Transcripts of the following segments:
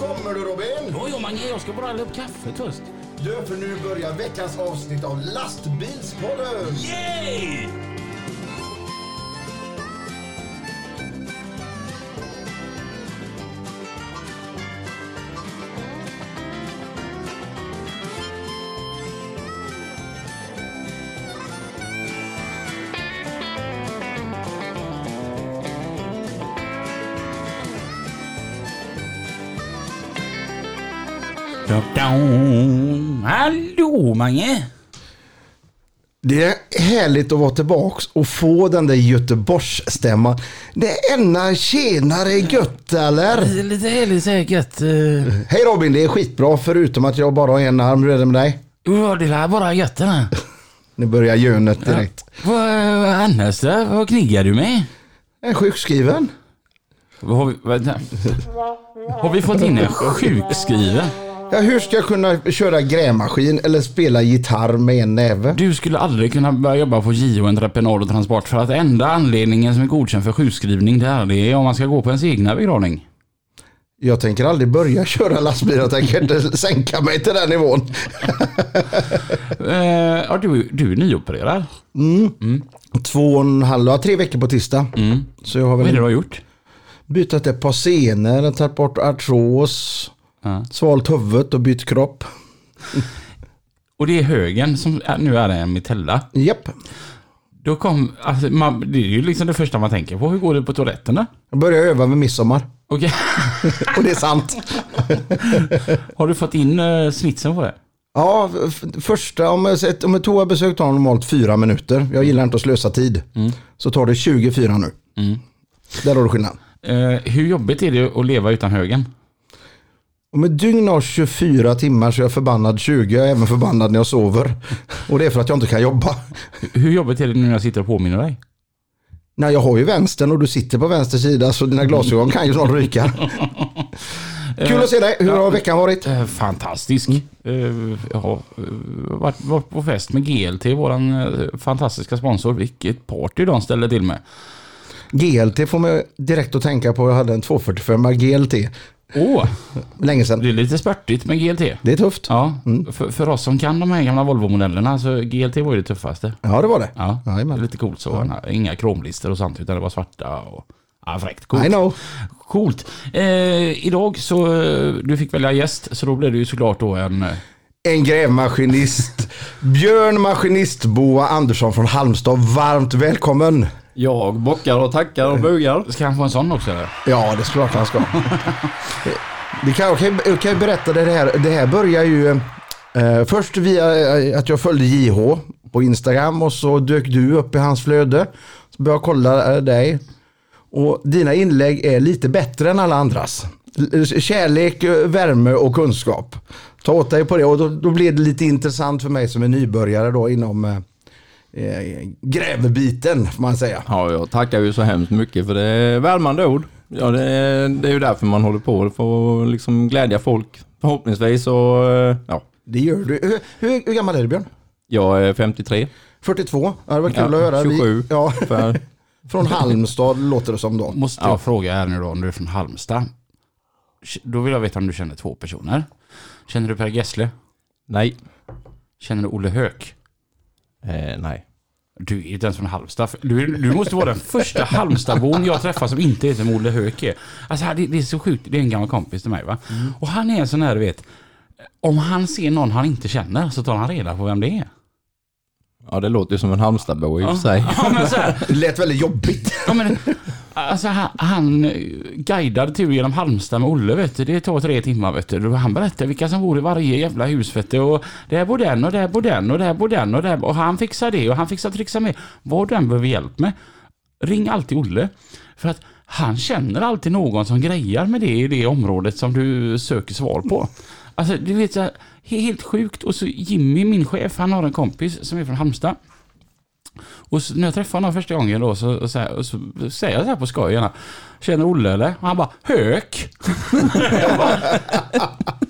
Kommer du Robin? Jo, jo, Mange, jag ska bara hälla upp kaffet först. Du, för nu börjar veckans avsnitt av Lastbilspodden! Yay! Hallå Mange! Det är härligt att vara tillbaks och få den där Göteborgsstämman. Det är ena tjenare gött eller? Lite, härligt säkert. Uh, Hej Robin, det är skitbra förutom att jag bara har en arm. Hur är det med dig? ja, det är bara gött här. Nu börjar jönet direkt. Vad vad annars då? Vad kniggar du med? Jag är sjukskriven. Har vi. Har vi fått in en sjukskriven? Ja, hur ska jag kunna köra grävmaskin eller spela gitarr med en näve? Du skulle aldrig kunna börja jobba på JO Entreprenad och Transport för att enda anledningen som är godkänd för sjukskrivning där det är om man ska gå på ens egna begravning. Jag tänker aldrig börja köra lastbil. Jag tänker inte sänka mig till den nivån. Eh, ja, du, du är nyopererad. Två och en halv, tre veckor på tisdag. Mm. Så jag har Vad är det väl du har gjort? bytt ett par senor, tagit bort artros, Ja. svalt huvudet och bytt kropp. Och det är högen som är, nu är en mitella. Japp. Då kom, alltså, man, det är ju liksom det första man tänker på. Hur går det på toaletterna? Jag började öva med midsommar. Okej. Och det är sant. Har du fått in uh, snitsen på det? Ja, f- första, om, sett- om ett toabesök tar normalt fyra minuter. Jag gillar inte att slösa tid. Så tar det 24 nu. Mm. Där har du skillnad. Eh, hur jobbigt är det att leva utan högen? Om ett dygn har 24 timmar så är jag förbannad 20. Jag är även förbannad när jag sover. Och det är för att jag inte kan jobba. Hur jobbigt är det nu när jag sitter och påminner dig? Nej, jag har ju vänstern och du sitter på vänster sida så dina glasögon kan ju snart ryka. Kul att se dig. Hur har veckan varit? Eh, fantastisk. Eh, jag har eh, varit, på fest med GLT, eh, fantastiska sponsor. Vilket party de ställde till med. GLT får mig direkt att tänka på. Jag hade en 245 GLT. Åh, Länge sedan. det är lite spurtigt med GLT. Det är tufft. Ja, för, för oss som kan de här gamla Volvo-modellerna så GLT var ju det tuffaste. Ja, det var det. Ja, Jajamän. lite coolt så. Inga kromlister och sånt utan det var svarta och... Ja, fräckt. Coolt. I know. Coolt. Eh, idag så, eh, du fick välja gäst, så då blev det ju såklart då en... eh, En grävmaskinist. Björn Maskinistboa Andersson från Halmstad. Varmt välkommen. Jag bockar och tackar och bugar. Ska han få en sån också eller? Ja, det är klart han ska. Det kan, kan, jag kan berätta det här. Det här börjar ju eh, först via eh, att jag följde JH på Instagram och så dök du upp i hans flöde. Så började jag kolla eh, dig. Och dina inlägg är lite bättre än alla andras. Kärlek, eh, värme och kunskap. Ta åt dig på det och då, då blir det lite intressant för mig som är nybörjare då inom eh, grävbiten får man säga. Ja, jag tackar ju så hemskt mycket för det är värmande ord. Ja, det är, det är ju därför man håller på, för att liksom glädja folk förhoppningsvis och eh, ja, Det gör du. Hur, hur, hur gammal är du Björn? jag är 53. 42. Ja, det var kul Ja, att höra. 27. Vi, ja, För, från Halmstad låter det som då. Måste jag fråga här nu då, om du är från Halmstad. Då vill jag veta om du känner två personer. Känner du Per Gessle? nej, Känner du Olle Höök? Eh, nej. Du är inte ens från Halmstad. Du, du måste vara den första Halmstadbon jag träffar som inte heter som Olle Höök är. Alltså det, det är så sjukt. Det är en gammal kompis till mig va. Och han är en sån här du vet. Om han ser någon han inte känner så tar han reda på vem det är. Ja, det låter ju som en Halmstadbo i och för sig. Ja, men så här, Det lät väldigt jobbigt. Ja, men, alltså, han, han eh, guidade tur genom Halmstad med Olle, vet du. Det tar tre timmar, vet du. Han berättade vilka som bor i varje jävla hus, vet du. Och där bor den och där bor den och där bor den och där Och han fixar det och han fixar trixa med. Vad du än behöver hjälp med. Ring alltid Olle. För att han känner alltid någon som grejar med det i det området som du söker svar på. Alltså, du vet, så här, helt sjukt. Och så Jimmy, min chef, han har en kompis som är från Halmstad. Och så, när jag träffade honom första gången då så, så, här, så säger jag så här på skoj gärna, Känner Olle eller? Och han bara Hök. Bara,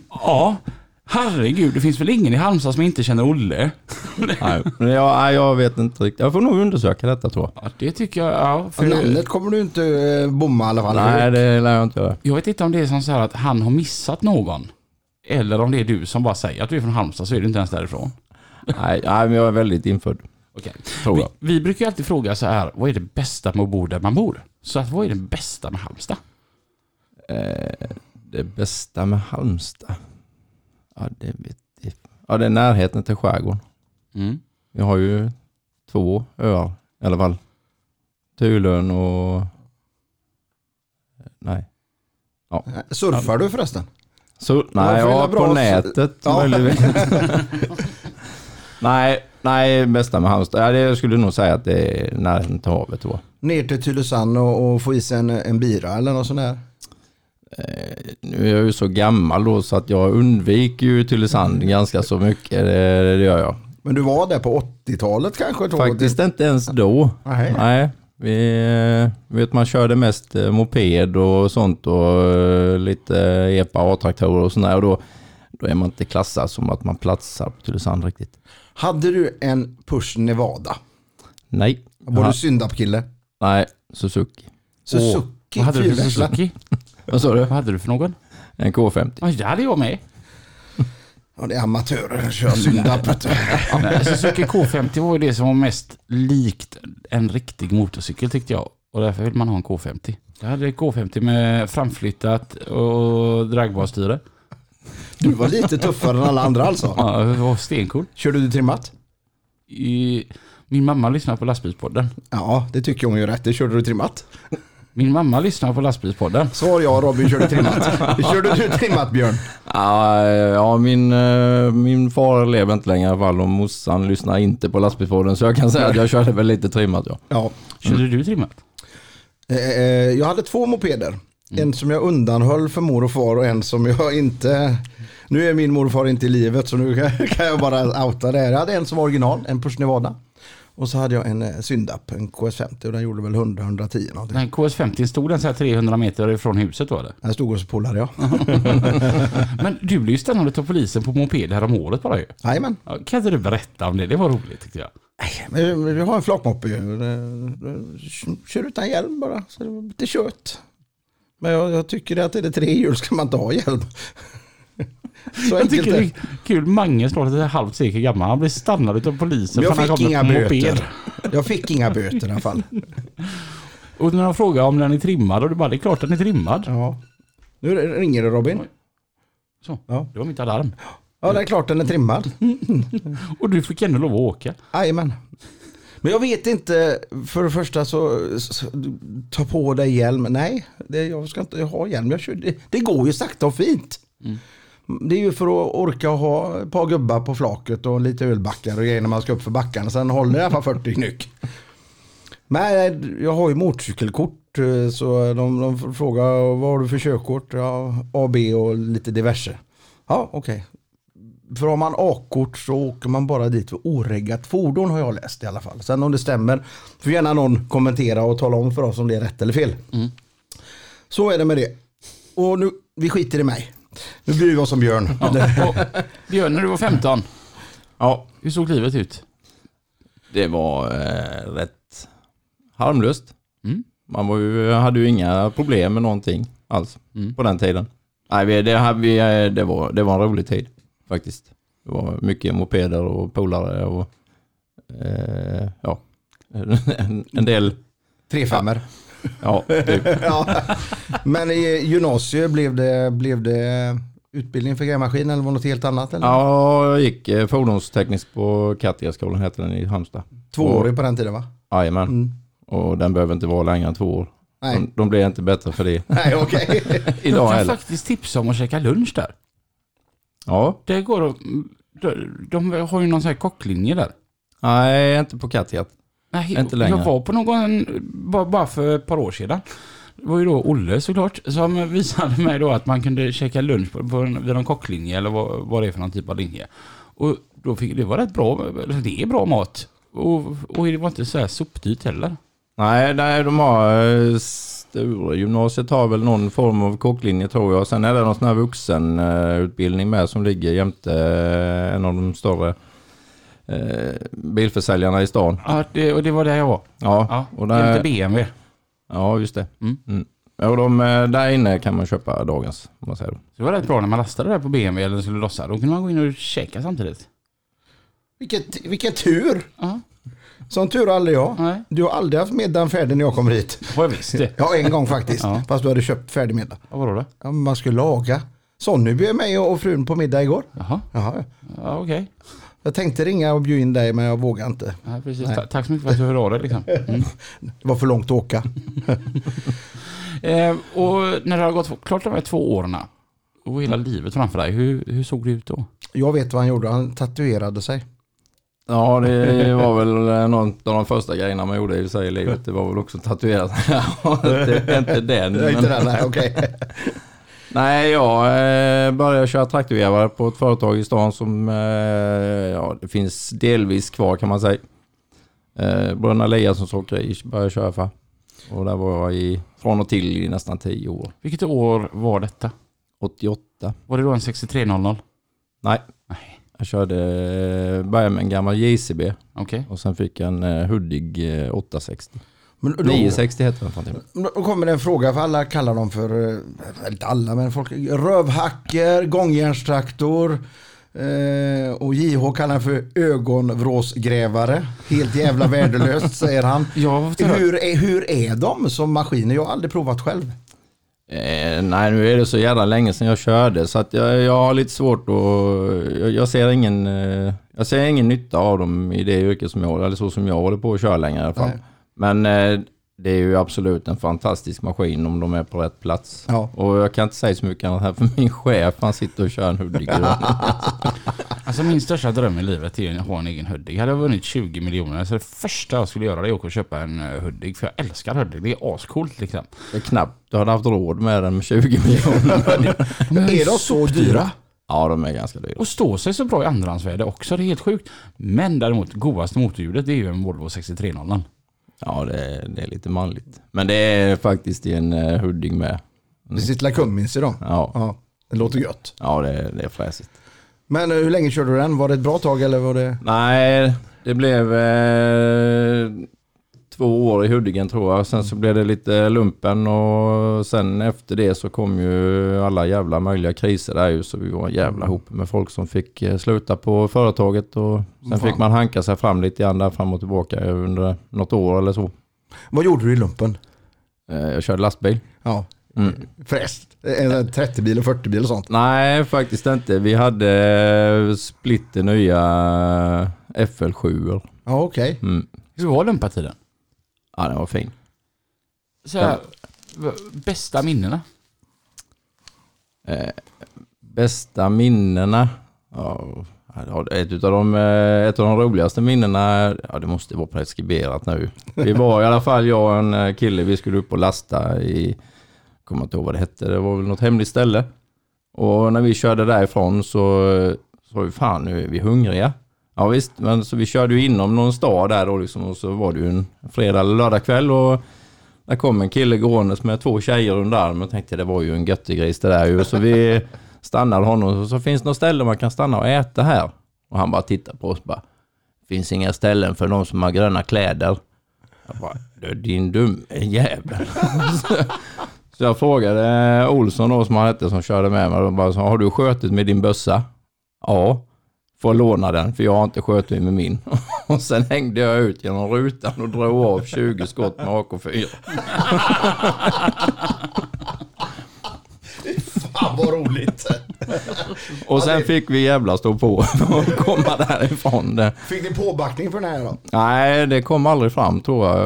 ja. Herregud, det finns väl ingen i Halmstad som inte känner Olle? Nej, jag, jag vet inte riktigt. Jag får nog undersöka detta tror jag. Ja, det tycker jag, ja. För För namnet kommer du inte eh, bomma i alla fall. Nej, det lär jag inte göra. jag vet inte om det är som så här att han har missat någon. Eller om det är du som bara säger att du är från Halmstad så är du inte ens därifrån. Nej, nej, men jag är väldigt infödd. Tror Vi, vi brukar ju alltid fråga så här, vad är det bästa med att bo där man bor? Så att vad är det bästa med Halmstad? Eh, det bästa med Halmstad? Ja, det vet jag. Ja, det är närheten till skärgården. Mm. Vi har ju två öar i alla fall. Tulön och... Nej. Surfar du förresten? Så, nej, det ja, på nätet Ja. möjligtvis. nej, nej, bästa med Halmstad. Ja, det jag skulle nog säga att det är närheten till havet då. Ner till Tylösand och, och få i sig en, en bira eller något sånt där? Eh, nu är jag ju så gammal då så att jag undviker ju Tylösand ganska så mycket. Det, det gör jag. Men du var där på 80-talet kanske? Faktiskt inte ens då. Nej. Nej, vi eh, vet man körde mest eh, moped och sånt och lite epa A-traktorer och sådär och då, då är man inte klassad som att man platsar på Tylösand riktigt. Hade du en Push Nevada? Nej. Var du syndapkille? nej, Suzuki. Suzuki Vad hade du för. Suzuki? Vad sa du? Vad hade du för någon? En K50. Ja, det hade jag med. Ja, det är amatörer som kör syndap. Suzuki K50 var ju det som var mest likt en riktig motorcykel tyckte jag. Och därför vill man ha en K50. Jag hade K50 med framflyttat och dragbarstyre. Du var lite tuffare än alla andra alltså. Ja, det var stencool. Körde du trimmat? I, min mamma lyssnar på lastbilspodden. Ja, det tycker hon ju rätt. Det körde du trimmat. Min mamma lyssnar på lastbilspodden. Svar ja, Robin körde trimmat. Körde du trimmat Björn? Ja, ja min, eh, min far lever inte längre i alla fall och morsan lyssnar inte på lastbilspodden så jag kan säga att jag körde väl lite trimmat ja. Ja. Körde du trimmat? Eh, eh, Jag hade två mopeder. En som jag undanhöll för mor och far och en som jag inte... Nu är min mor och far inte i livet så nu kan- jag bara outa det här. Jag hade en som var original, en Push Nevada. Och så hade jag en eh, Syndap, en KS50 och den gjorde väl 100-110 någonting. Den KS50 stod den så här 300 meter ifrån huset då eller? Den stod och så polade jag. Men du blev ju stannad av polisen på moped här om året bara ju. Jajamän. Ja, Kan inte du berätta om det? Det var roligt tyckte jag. Men Vi har en flakmoppe ju. Kör utan hjälm bara. Så det var lite kött. Men jag, jag tycker att är det tre hjul ska man inte ha hjälm. Så Jag tycker det är kul. Mange snart ett halvt sekel gammal. Han blev stannad av polisen Men jag han fick inga böter. Jag fick inga böter i alla fall. Och när de frågade om den är trimmad och du bara, det är klart den är trimmad. Ja. Nu ringer det Robin. Så, Ja. det var mitt alarm. Ja, det är klart den är trimmad. Och du fick ändå lov att åka. Jajamän. Men jag vet inte, för det första så, så ta på dig hjälm. Nej, det, jag ska inte ha hjälm. Jag kör, det, det går ju sakta och fint. Det är ju för att orka ha ett par gubbar på flaket och lite ölbackar och grejer när man ska upp för backarna. Sen håller det i alla fall 40 knyck. Men jag har ju motorcykelkort eh, så de, de frågar vad har du för körkort? Ja, A, B och lite diverse. Ja, okej. För har man A-kort så åker man bara dit för oreggat fordon har jag läst i alla fall. Sen om det stämmer får gärna någon kommentera och tala om för oss om det är rätt eller fel. Så är det med det. Och nu, vi skiter i mig. Nu bryr vi oss om Björn. Ja. Och, Björn, när du var 15, Ja, hur såg livet ut? det var eh, rätt harmlöst. Mm. Man var ju, hade ju inga problem med någonting alls Mm. på den tiden. Nej, det, vi, eh, det, var, det var en rolig tid faktiskt. Det var mycket mopeder och polare och eh, ja, en, en del, Tre femmer. ja, typ. ja. Men i gymnasiet blev det, blev det utbildning för grävmaskin eller var det något helt annat? Eller? Ja, jag gick eh, fordonsteknisk på Kattiaskolan heter den i Halmstad. Tvåårig på den tiden va? Jajamän, Mm. och den behöver inte vara längre än två år. Nej, De, de blir inte bättre för det Nej okej. idag jag kan heller. faktiskt tipsa om att käka lunch där. Ja, Det går att, de, de har ju någon sån här kocklinje där. nej inte på Kattiat. Nej, Inte längre. Jag var på någon, bara, bara för ett par år sedan. Det var ju då Olle såklart som visade mig då att man kunde käka lunch på, på en, vid någon kocklinje eller vad, vad det är för någon typ av linje. Och då fick, det var rätt bra, det är bra mat. Och, och det var inte så här sopdyrt heller. Nej, nej, de har eh, Sture gymnasiet har väl någon form av kocklinje tror jag. Sen är det någon sån här vuxenutbildning med som ligger jämte eh, en av de större eh, bilförsäljarna i stan. Ja, det, och det var där jag var. Ja, Ja, och det är där, lite BMW. ja just det. Mm. Mm. Ja, Och de, eh, där inne kan man köpa dagens, om man säger. Så det var rätt bra när man lastade där på BMW eller skulle lossa. Då kunde man gå in och käka samtidigt. Vilket, vilken tur! Ja, Sån tur har aldrig jag. nej. Du har aldrig haft middagen färdig när jag kommer hit. Har jag visst det. Ja, en gång faktiskt. Ja. Fast du hade köpt färdig middag. Ja, vadå då? Ja, man skulle laga. Sonny bjöd mig och frun på middag igår. Jaha, Jaha. ja, okej. Jag tänkte ringa och bjuda in dig men jag vågade inte. Ja, precis. Nej. Ta- Tack så mycket för att du hörde av dig. Liksom. Mm. Det var för långt att åka. Eh, och när det har gått klart de här två åren och hela livet framför dig, hur, hur såg det ut då? Jag vet vad han gjorde. Han tatuerade sig. Ja, det var väl någon av de första grejerna man gjorde i sig i livet. Det var väl också tatuerat. det inte den. Det inte den, nej okej. Nej, jag eh, började köra traktorgrävare på ett företag i stan som eh, ja, det finns delvis kvar kan man säga. Eh, Bröderna Eliassons åkeri började jag köra för. Och där var jag i, från och till i nästan tio år. Vilket år var detta? 88. Var det då en 6300? Nej, Nej. Jag körde, började med en gammal JCB Okej. och sen fick jag en eh, Hudig eh, 860. Men då, 960 heter den fan till. då kommer det en fråga för alla kallar dem för, eh, inte alla men folk, rövhacker, gångjärnstraktor. Eh, och JH kallar den för ögonvråsgrävare. Helt jävla värdelöst säger han. Var Hur är, hur är de som maskiner? Jag har aldrig provat själv. Eh, nej, nu är det så jävla länge sedan jag körde så att jag, jag har lite svårt att... Jag, jag, ser ingen, eh, jag ser ingen nytta av dem i det yrke som jag, eller så som jag håller på att köra längre i alla fall. Nej. Men eh, det är ju absolut en fantastisk maskin om de är på rätt plats. Ja. Och jag kan inte säga så mycket annat här för min chef han sitter och kör en Hudik. Alltså min största dröm i livet är att ha en egen Hudik. Hade jag vunnit 20 miljoner så det första jag skulle göra det är att åka och köpa en eh, Hudik. För jag älskar Hudik. Det är ascoolt liksom. det är knappt du hade haft råd med den med 20 miljoner. Är de så dyra? ja, de är ganska dyra. Och står sig så bra i andrahandsvärde också. Det är helt sjukt. Men däremot godaste motorljudet det är ju en Volvo 6300. Ja, det är, det är lite manligt. Men det är faktiskt i en uh, Hudik med. Det sitter Cummins i dem. Ja, Ja, det låter gött. ja det, är- det är fräsigt. Men eh, hur länge körde du den? Var det ett bra tag eller var det? Nej, det blev eh, två år i Hudiken tror jag. Sen så blev det lite lumpen och sen efter det så kom ju alla jävla möjliga kriser där ju. Så vi var en jävla hop med folk som fick eh, sluta på företaget och sen Fan. fick man hanka sig fram lite grann där fram och tillbaka under något år eller så. Vad gjorde du i lumpen? Eh, jag körde lastbil. Ja, Mm. förrest. En 30-bil och 40-bil och sånt. Nej, faktiskt inte. Vi hade splitter nya FL7. Ja, okej. Mm. Hur var lumpatiden? Ja, den var fin. Så här, bästa minnena? Eh, bästa minnena. Ja, ett, utav de, eh, ett av de roligaste minnena, ja det måste vara preskriberat nu. Vi var i alla fall, jag och en eh, kille, vi skulle upp och lasta i, kommer inte ihåg vad det hette, det var väl något hemligt ställe. Och när vi körde därifrån så eh, sa vi fan nu är vi hungriga. Ja visst, men så vi körde ju inom någon stad där då liksom och så var det ju en fredag eller lördagkväll och där kom en kille gåendes med två tjejer under armen och tänkte det var ju en göttegris det där ju. Så vi stannade honom och så finns det något ställe man kan stanna och äta här. Och han bara tittar på oss och bara. Finns inga ställen för de som har gröna kläder. Jag bara, du din dumme jävel. Så jag frågade Olsson då som han hette som körde med mig. Och bara, har du skjutit med din bössa? Ja. Får låna den för jag har inte skjutit med min. Och sen hängde jag ut genom rutan och drog av 20 skott med AK4. Fan vad roligt. Och sen fick vi jävla stå på och komma därifrån. Fick ni påbackning för den här då? Nej, det kom aldrig fram tror jag.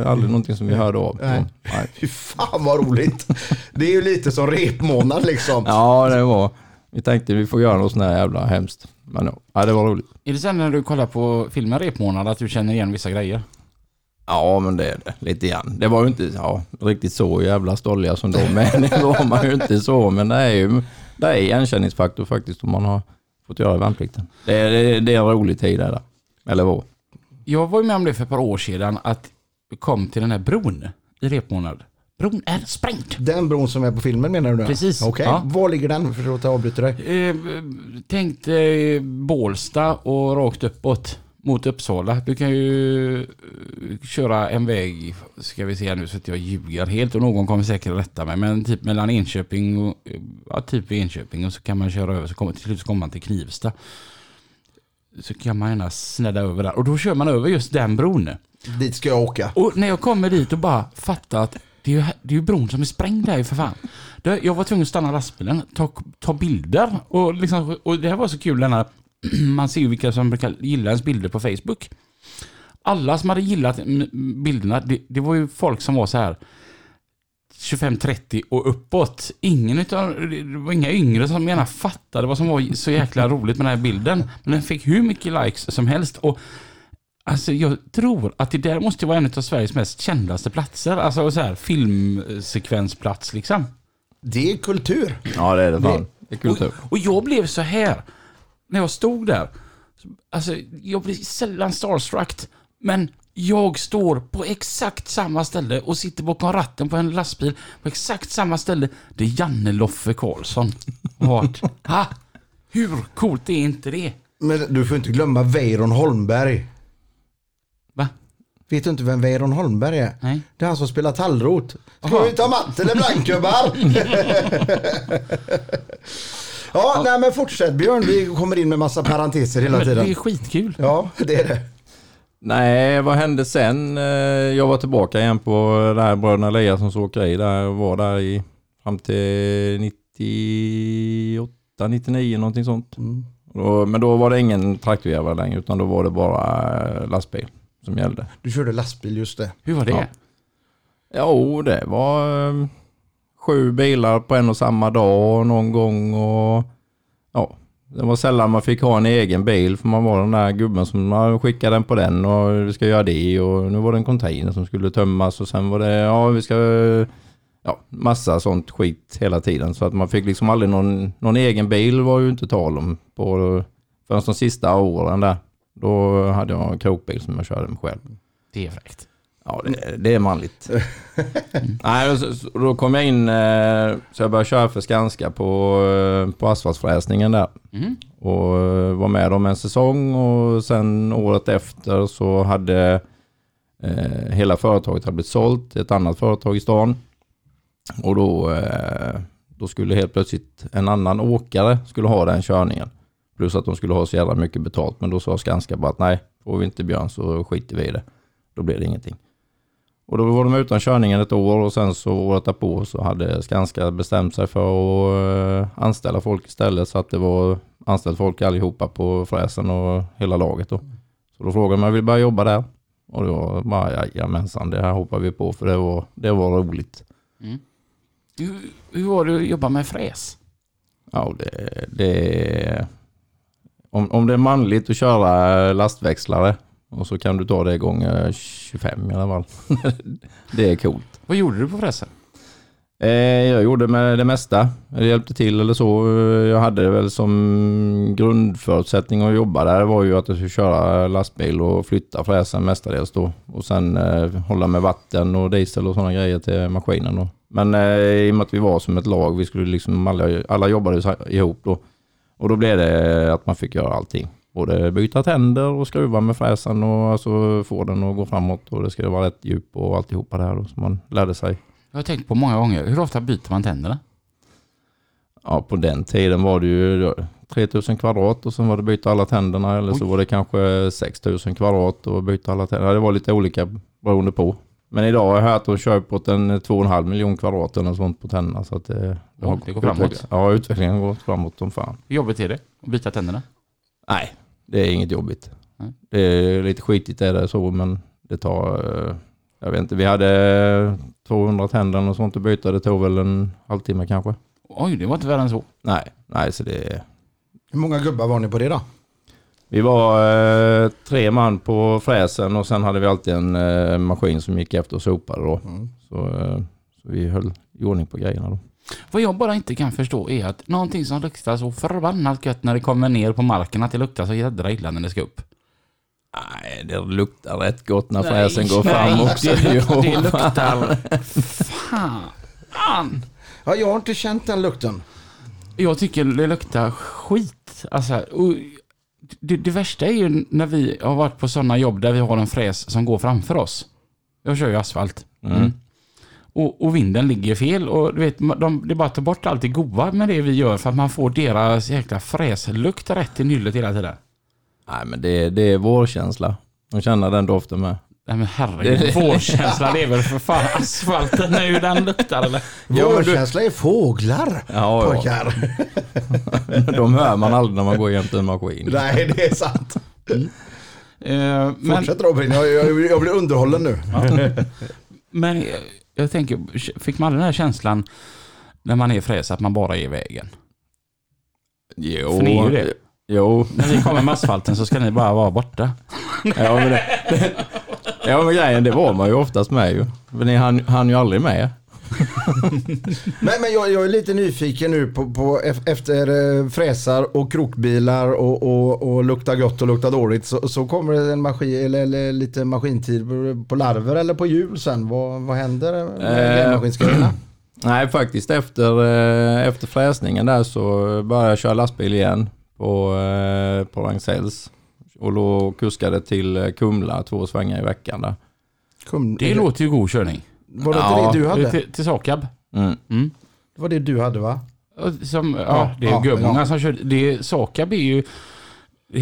Eh, Aldrig någonting som vi hörde av. Nej. Nej. Fy fan vad roligt. Det är ju lite som repmånad liksom. Ja, det var... Vi tänkte vi får göra något sånt här jävla hemskt. Men ja, det var roligt. Är det sen när du kollar på filmen Repmånad att du känner igen vissa grejer? Ja, men det är det. Lite grann. Det var ju inte ja, riktigt så jävla stolliga som de är. Det var man ju inte så. Men det är ju det är igenkänningsfaktor faktiskt om man har fått göra värnplikten. Det är, det, är- det är en rolig tid det där. Eller vad? Jag var ju med om det för ett par år sedan att vi kom till den här bron i Repmånad. Bron är sprängd. Den bron som är på filmen menar du? Precis, Okej, ja. var ligger den? För att jag avbryter dig. Eh, tänk dig Bålsta och rakt uppåt mot Uppsala. Du kan ju eh, köra en väg, ska vi se nu så att jag ljuger helt och någon kommer säkert rätta mig, men typ mellan Enköping och, eh, ja, typ Enköping och så kan man köra över så kommer till slut så kommer man till Knivsta. Så kan man gärna snedda över där och då kör man över just den bron. Dit ska jag åka. Och när jag kommer dit och bara fattar att det är ju, det är ju bron som är sprängd där ju för fan. Det, jag var tvungen att stanna lastbilen, ta, ta bilder och, liksom, och det här var så kul den här, man ser ju vilka som brukar gilla ens bilder på Facebook. Alla som hade gillat bilderna, det, det var ju folk som var så här 25-30 och uppåt. Ingen utav, det var inga yngre som gärna fattade vad som var så jäkla roligt med den här bilden. Men den fick hur mycket likes som helst. Och Alltså jag tror att det där måste vara en av Sveriges mest kändaste platser. Alltså så här filmsekvensplats liksom. Det är kultur. Ja det är det fan. Det är kultur. Och, och jag blev så här när jag stod där. Alltså jag blir sällan starstruck. Men jag står på exakt samma ställe och sitter bakom ratten på en lastbil på exakt samma ställe. Det är Janne Loffe Karlsson. Vart? Ha? Hur coolt är inte det? Men du får inte glömma Weiron Holmberg. Vet du inte vem Weiron Holmberg är? Nej. Det är han som spelar tallrot. Ska Aha. vi ta mantel eller blankgubbar? ja, nej men fortsätt Björn. Vi kommer in med massa parenteser hela Men det tiden. är skitkul. Ja, det är det. Nej, vad hände sen? Eh, Jag var tillbaka igen på det här Bröderna Eliassons åkeri där jag var där i fram till 98, 99 någonting sånt. Mm. Och- Men då var det ingen traktorjävel längre utan då var det bara eh, lastbil som gällde. Du körde lastbil just det. Hur var det? Ja. Jo, det var eh, sju bilar på en och samma dag någon gång och ja, det var sällan man fick ha en egen bil för man var den där gubben som man skickade den på den och vi ska göra det och nu var det en container som skulle tömmas och sen var det, ja vi ska, ja massa sånt skit hela tiden så att man fick liksom aldrig någon, någon egen bil var ju inte tal om på förrän de sista åren där. Då hade jag en krokbil som jag körde med själv. Det är fräckt. Ja, det, det är manligt. Nej, och så, så, då kom jag in, eh, så jag började köra för Skanska på, eh, på asfaltfräsningen där. Mm. Och eh, var med dem en säsong och sen året efter så hade eh, hela företaget hade blivit sålt till ett annat företag i stan. Och då, eh, då skulle helt plötsligt en annan åkare skulle ha den körningen. Plus att de skulle ha så jävla mycket betalt. Men då sa Skanska bara att nej, får vi inte Björn så skiter vi i det. Då blir det ingenting. Och då var de utan körningen ett år och sen så året därpå så hade Skanska bestämt sig för att eh, anställa folk istället så att det var anställt folk allihopa på fräsen och hela laget då. Så då frågade de om jag ville börja jobba där. Och då bara jajamensan, det här hoppar vi på för det var, det var roligt. Hur, hur var det att jobba med fräs? Ja, det, det om, om det är manligt att köra lastväxlare och så kan du ta det gånger 25 i alla fall. det är coolt. Vad gjorde du på fräsen? Eh, jag gjorde med det mesta. Jag hjälpte till eller så. Jag hade det väl som grundförutsättning att jobba där var ju att jag skulle köra lastbil och flytta fräsen mestadels då. Och sen eh, hålla med vatten och diesel och sådana grejer till maskinen då. Men eh, i och med att vi var som ett lag, vi skulle liksom alla, alla jobbade ihop då. Och då blev det att man fick göra allting. Både byta tänder och skruva med fräsen och alltså få den att gå framåt och det ska vara rätt djup och alltihopa det här då. Så man lärde sig Jag har tänkt på många gånger, hur ofta byter man tänderna? Ja, på den tiden var det ju 3000 kvadrat och sen var det byta alla tänderna eller så Oj. var det kanske 6000 kvadrat och byta alla tänderna. Det var lite olika beroende på. Men idag har jag hört att de kör på en 2,5 miljon kvadrat eller sånt på tänderna. Så att det, Ja, det går framåt. utveckling- Ja, utvecklingen går framåt som fan. Hur jobbigt är det att byta tänderna? Nej, det är inget jobbigt. Nej. Det är lite skitigt är det så, men det tar... eh, Jag vet inte, vi hade 200 tänder och sånt att byta. Det tog väl en halvtimme kanske. Oj, det var inte värre än så. Nej, nej så det... Hur många gubbar var ni på det då? Vi var eh, tre man på fräsen och sen hade vi alltid en eh, maskin som gick efter och sopade då. Mm. Så, eh, så vi höll i ordning på grejerna då. Vad jag bara inte kan förstå är att någonting som luktar så förbannat gött när det kommer ner på marken att det luktar så jädra illa när det ska upp. Nej, det luktar rätt gott när Nej, fräsen går fram nej, också. Det, Jo, det luktar... Fan! Ja, jag har inte känt den lukten. Jag tycker det luktar skit. Alltså, det, det värsta är ju när vi har varit på sådana jobb där vi har en fräs som går framför oss. Jag kör ju asfalt. Mm. Och, och vinden ligger fel och du vet, de, det bara att ta bort allt det goda med det vi gör för att man får deras jäkla fräslukt rätt i nyllet hela tiden. Nej, men det, det är vårkänsla. De känner den doften med. Nej men herregud, vårkänsla det är väl för fan asfalten nu den luktar eller? Ja, Vårkänsla är fåglar, Ja, ja. pojkar. De hör man aldrig när man går jämte en maskin. Nej, det är sant. Eh, men, Fortsätt Robin, jag, jag, jag blir underhållen nu. men jag, jag tänker, fick man den här känslan när man är fräs att man bara är i vägen? Jo, För ni är ju det. Jo, När vi kommer med asfalten så ska ni bara vara borta. ja men, det, ja, men grejen det var man ju oftast med ju. Men ni hann, hann ju aldrig med. Men, men jag, jag är lite nyfiken nu på, på ef- efter eh, fräsar och krokbilar och, och, och lukta gott och lukta dåligt så, så kommer det en maskin, eller, eller lite maskintid på, larver eller på hjul sen. Vad, vad händer med Eh, grävmaskinsgrejerna? Nej, faktiskt efter, eh, efter fräsningen där så började jag köra lastbil igen på, på Ragn-Sells. Och då kuskade till eh, Kumla två svängar i veckan där. Kom, Det låter ju god körning. var det Ja, det du hade? Till, till Sakab. Mm. Mm. Det var det du hade va? Som, ja, Ja, det är ja, gubbmånga ja. som kör. Det är, Sakab är ju...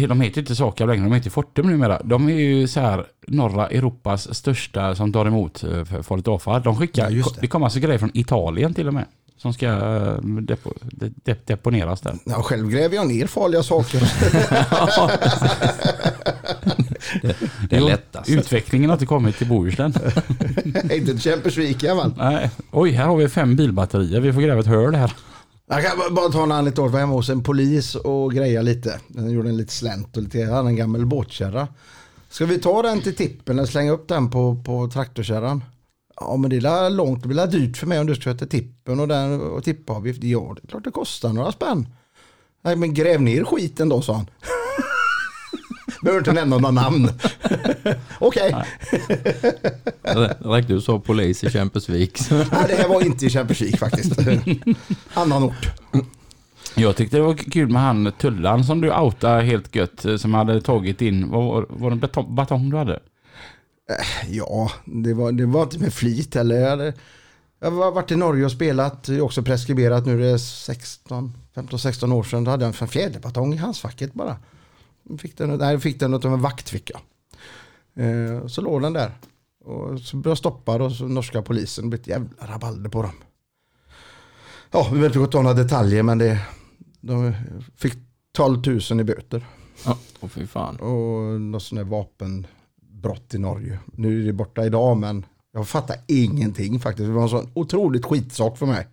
De heter inte Sakab längre, de heter Fortum numera. De är ju så här norra Europas största som tar emot eh, för farligt avfall. De skickar, Ja, det. det. kommer alltså grejer från Italien till och med. Som ska eh, depo, de, de, deponeras där. Ja, själv gräver jag ner farliga saker. Det är Jo, lättast. Utvecklingen har inte kommit till Bohuslän. inte till Kämpersvik i alla fall. Nej. Oj, här har vi fem bilbatterier. Vi får gräva ett hål här. Jag kan bara- ta en anekdot. Jag var hemma hos en polis och greja lite. Den gjorde en lite slänt och lite, jag hade en gammal båtkärra. Ska vi ta den till tippen eller slänga upp den på, på traktorkärran? Ja men det är långt, det blir dyrt för mig om du ska till tippen och, den, och tippavgift. Ja det är klart det kostar några spänn. Nej men gräv ner skiten då sa han. Behöver inte nämna några namn. Okej, räckte du sa polis i Kämpesvik. Nej, det här var inte i Kämpersvik faktiskt. Annan ort. Jag tyckte det var kul med han Tullan som du outade helt gött. Som hade tagit in, vad var, var det batong, batong du hade? Ja, det var, det var inte med flit heller. Jag, hade, jag har varit i Norge och spelat, det också preskriberat nu, det är 16, 15-16 år sedan. Då hade jag en fjäderbatong i handskfacket bara. Fick den, nej, fick den av en vakt fick jag. Eh, så låg den där. Och så blev jag stoppad och så norska polisen, det blev ett jävla rabalder på dem. Ja, vi behöver inte gå ta några detaljer men det, de fick 12 000 i böter. Ja, åh fy fan. Och något sånt där vapenbrott i Norge. Nu är det borta idag men jag fattar ingenting faktiskt. Det var en sån otroligt skitsak för mig.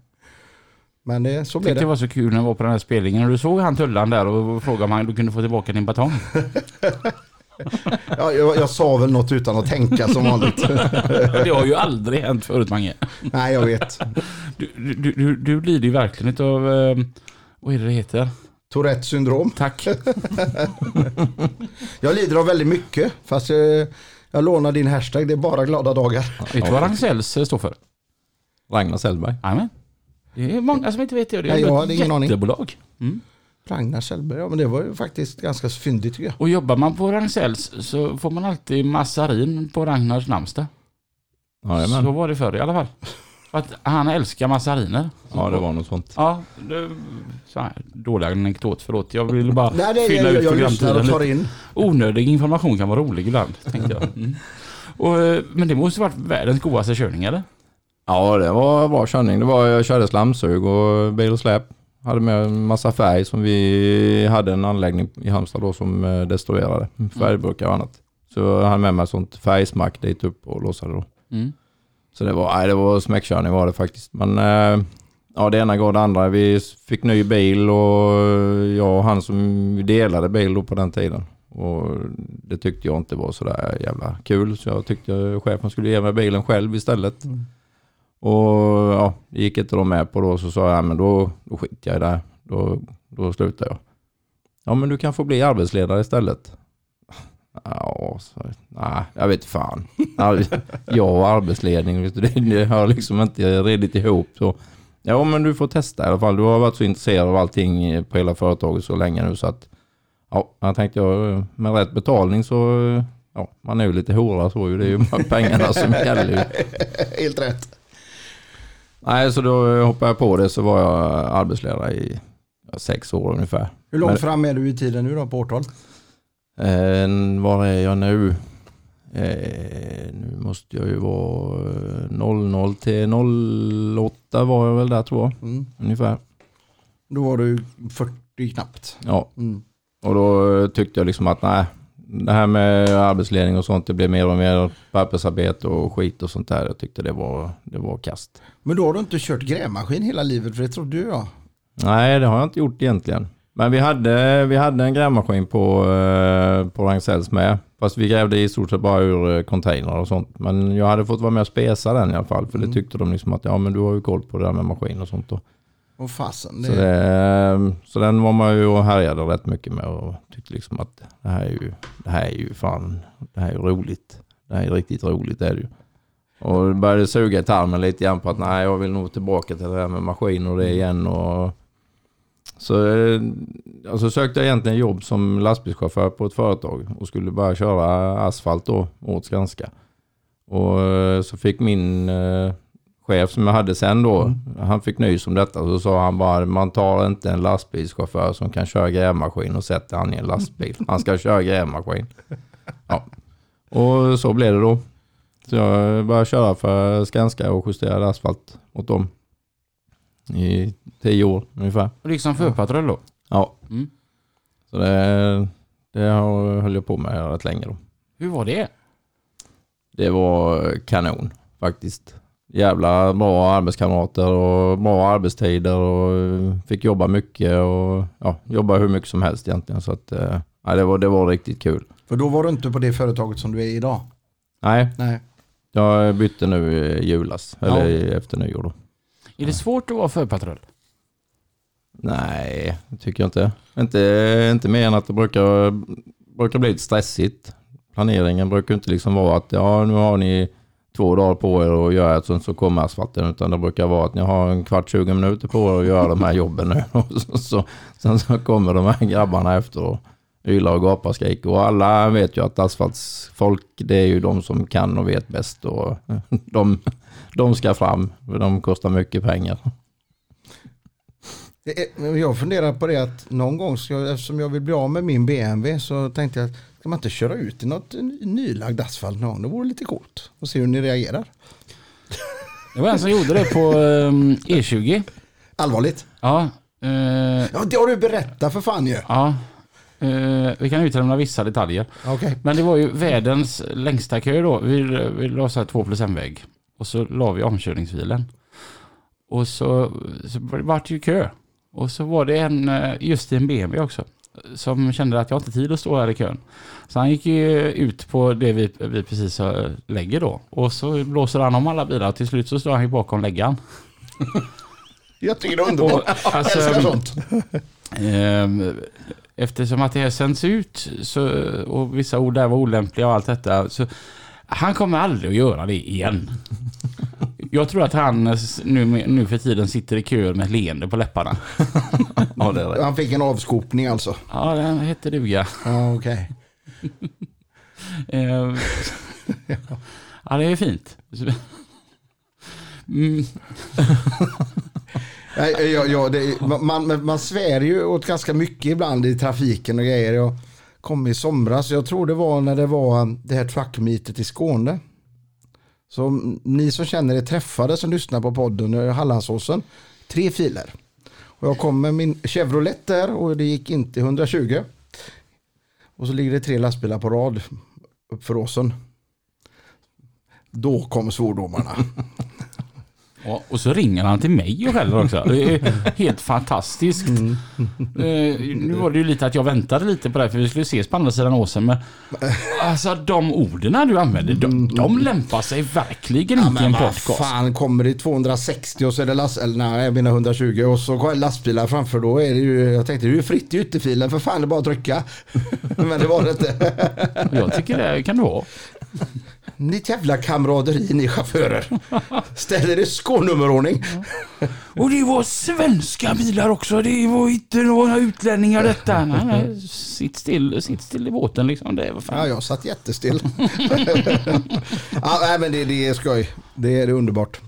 Men det, så blev det det. var så kul när jag var på den här spelningen. Du såg han Tullan där och frågade om han du kunde få tillbaka din batong. Ja, jag, jag sa väl något utan att tänka som vanligt. Det har ju aldrig hänt förut Mange. Nej, jag vet. Du, du, du, du lider ju verkligen av, eh, vad är det det heter? Tourettes syndrom. Tack. Jag lider av väldigt mycket. Fast jag, jag lånar din hashtag. Det är bara glada dagar. Vet du vad Ragn-Sells eh, står för? Ragnar Sellberg. Jajamän. Det är många som inte vet det. Det är Nej, jag ett hade ingen aning. jättebolag. Mm. Ragnar Sellberg. Ja, men det var ju faktiskt ganska fyndigt tycker jag. Och jobbar man på Ragn-Sells så får man alltid massarin på Ragnars namnsdag. Så Jajamän. var det förr i alla fall. För att han älskar massariner. Ja, det var något sånt. Ja, det, så här, dålig anekdot, förlåt. Jag ville bara Nej, det, fylla jag, ut jag, jag lyssnar programtiden och tar in. Onödig information kan vara rolig ibland, tänkte jag. Mm. Och, eh, men det måste varit världens godaste körning, eller? Ja, det var bra körning. Det var, jag körde slamsug och bil och släp. Hade med en massa färg som vi hade en anläggning i Halmstad då som eh, destruerade. Färgburkar och annat. Så jag hade med mig sånt färgsmack dit upp och låsade då. Mm. Så det var, nej, det var smäckkörning var det faktiskt. Men eh, ja, det ena går det andra. Vi fick ny bil och jag och han som delade bil då på den tiden. Och det tyckte jag inte var sådär jävla kul. Så jag tyckte chefen skulle ge mig bilen själv istället. Mm. Och ja, gick inte de med på då. Så sa jag, ja, men då, då skiter jag i det. Då, då slutar jag. Ja, men du kan få bli arbetsledare istället. Ja, så, nej, jag vet fan. Jag och arbetsledning, vet du, det, har liksom inte redit ihop. Så. Ja, men du får testa i alla fall. Du har varit så intresserad av allting på hela företaget så länge nu så att ja, jag tänkte jag med rätt betalning så ja, man är ju lite hora så ju. Det är ju pengarna som gäller. Helt rätt. Nej, så då hoppade jag på det så var jag arbetsledare i sex år ungefär. Hur långt Men- fram är du i tiden nu då på årtal? Eh, var är jag nu? Eh, nu måste jag ju vara eh, 00 till 08 var jag väl där tror jag. Mm. Ungefär. Då var du 40 knappt. Ja, Mm. och då eh, tyckte jag liksom att nej, det här med arbetsledning och sånt, det blev mer och mer pappersarbete och skit och sånt där. Jag tyckte det var, det var kast. Men då har du inte kört grävmaskin hela livet för det trodde ju jag. Nej, det har jag inte gjort egentligen. Men vi hade, vi hade en grävmaskin på, eh, på Ragn-Sells med. Fast vi grävde i stort sett bara ur eh, containrar och sånt. Men jag hade fått vara med och spesa den i alla fall. För det tyckte de liksom att ja men du har ju koll på det där med maskin och sånt. Då. Och fasen. Det... Så, det, eh, så den var man ju och härjade rätt mycket med och tyckte liksom att det här är ju, det här är ju fan, det här är ju roligt. Det här är riktigt roligt är det ju. Och det började suga i tarmen lite grann på att nej jag vill nog tillbaka till det här med maskin och det igen. Och, så eh, alltså sökte jag egentligen jobb som lastbilschaufför på ett företag och skulle börja köra asfalt då åt Skanska. Och eh, så fick min eh, chef som jag hade sen då, han fick nys om detta. Så sa han bara, man tar inte en lastbilschaufför som kan köra grävmaskin och sätter han i en lastbil. Han ska köra grävmaskin. Ja. Och så blev det då. Så jag började köra för Skanska och justerade asfalt åt dem. I tio år ungefär. Och liksom förpatrull då? Ja. Mm. Så det, det har- höll jag på med rätt länge då. Hur var det? Det var kanon faktiskt. Jävla bra arbetskamrater och bra arbetstider och fick jobba mycket och ja, jobba hur mycket som helst egentligen. Så att, eh, ja, det, var, det var riktigt kul. För då var du inte på det företaget som du är idag. Nej, Nej. jag bytte nu i julas, eller i- efter nyår då. Är det svårt att vara förpatrull? Nej, det tycker jag inte. Inte, inte mer än att det brukar, brukar bli lite stressigt. Planeringen brukar inte liksom vara att ja, nu har ni två dagar på er att göra ett sånt så kommer asfalten. Utan det brukar vara att ni har en kvart, 20 minuter på er att göra de här jobben nu. Och så, så, sen så kommer de här grabbarna efter och ylar och gapar och skriker. Och alla vet ju att asfaltsfolk, det är ju de som kan och vet bäst. Och de, de ska fram, för de kostar mycket pengar. Är- Jag funderar på det att någon gång, jag, eftersom jag vill bli av med min BMW så tänkte jag, ska man inte köra ut i något ny- nylagd asfalt någon gång? Det vore lite coolt. Och se hur ni reagerar. Det var en som gjorde det på ehm, E20. Allvarligt? Ja, eh, Ja, det har du berättat för fan ju. ja. Eh, vi kan utelämna vissa detaljer. Okej. Men det var ju världens längsta kö då. Vi, vi la så här 2 plus en väg. Och så la vi omkörningsfilen. Och så, så vart det ju kö. Och så var det en, eh, just i en BMW också. Som kände att jag har inte tid att stå här i kön. Så han gick ju ut på det vi, vi precis eh, lägger då. Och så blåser han om alla bilar. Och till slut så står han ju bakom läggaren. Jag tycker det är underbart. Och, alltså, Jag älskar sånt. Ehm, Eftersom att det här sänds ut så, och vissa ord där var olämpliga och allt detta. Så han kommer aldrig att göra det igen. Jag tror att han nu, nu för tiden sitter i kö med ett leende på läpparna. Ja, det är rätt. Han fick en avskopning alltså. Ja, den hette duga. Ja, okej. Ehm, Ja, det är fint. Mm, Nej, ja, ja, det, man, man, svär ju åt ganska mycket ibland i trafiken och grejer. Jag kom i somras, jag tror det var när det var det här truckmeetet i Skåne. Så ni som känner er träffade som lyssnar på podden, eh, Hallandsåsen, tre filer. Och jag kom med min Chevrolet där och det gick inte 120. Och så ligger det tre lastbilar på rad uppför åsen. Då kom svordomarna. Ja, och så ringer han till mig och skäller också. Det är helt fantastiskt. Mm. Eh, nu var det ju lite att jag väntade lite på det här, för vi skulle ses på andra sidan åsen. Men alltså de orden du använder, de, de lämpar sig verkligen inte i en Men podcast. fan, kommer det 260 och så är det last, eller nej, jag menar 120 och så går lastbilar framför då är det ju, jag tänkte det är ju fritt i ytterfilen för fan det är bara att trycka. Men det var det inte. Jag tycker det kan du ha. Ni jävla kamraderi ni chaufförer. Ställer det skånummerordning. Och det var svenska bilar också. Det var inte några utlänningar detta. Nej, nej, sitt still, sitt still i båten liksom. Det var fan. Ja, jag satt jättestill. ja, nej, men det, det är skoj. Det är, det är underbart.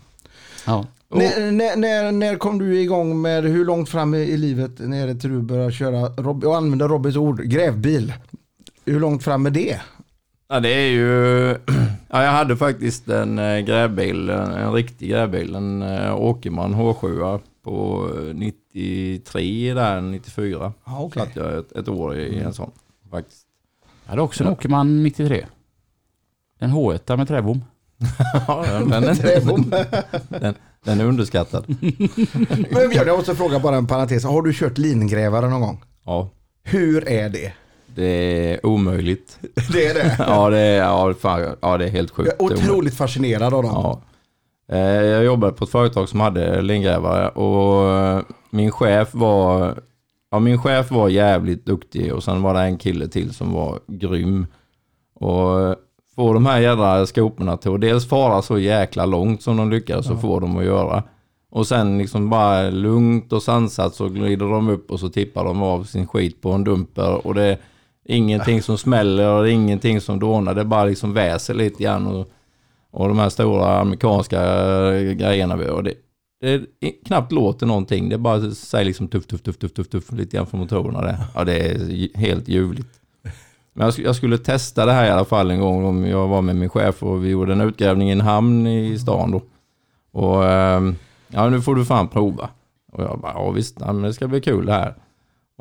Ja. Och, När, när, när, när kom du igång med, hur långt fram i, i livet när till du började köra, Rob, och använda Robbys ord, grävbil? Hur långt fram är det? Ja, det är ju... Ja, jag hade faktiskt en eh, grävbil, en, en riktig grävbil, en uh, Åkerman H7 på eh, 93 där, 94. Ja, okej. Satt jag ett, ett år i en sån faktiskt. jag hade också en Åkerman 93. En H1 med träbom. Ja, den, den, är, den, den är underskattad. Men jag måste fråga bara en parentes. Har du kört lingrävare någon gång? Ja, Hur är det? Det är omöjligt. Det är det. Ja, det är, ja, fan, ja, det är helt sjukt. Jag är otroligt fascinerad av dem. Ja. Eh, Jag jobbade på ett företag som hade lingrävare och eh, min chef var Ja, min chef var jävligt duktig och sen var det en kille till som var grym. Och eh, få de här jädra skoporna till att dels fara så jäkla långt som de lyckades så få dem att göra. Och sen liksom bara lugnt och sansat så glider de upp och så tippar de av sin skit på en dumper. Och det ingenting som smäller och ingenting som dånar. Det bara liksom väser lite grann. Och, och de här stora amerikanska eh, grejerna. vi- Och det, det är knappt låter någonting. Det bara säger liksom tuff, tuff, tuff, tuff, tuff, tuff lite grann från motorerna. Det. Ja, det är helt ljuvligt. Men jag, jag skulle testa det här i alla fall en gång om jag var med min chef och vi gjorde en utgrävning i en hamn i stan då. Och ehm, ja, nu får du fan prova. Och jag bara, ja visst, ja, men det ska bli kul det här.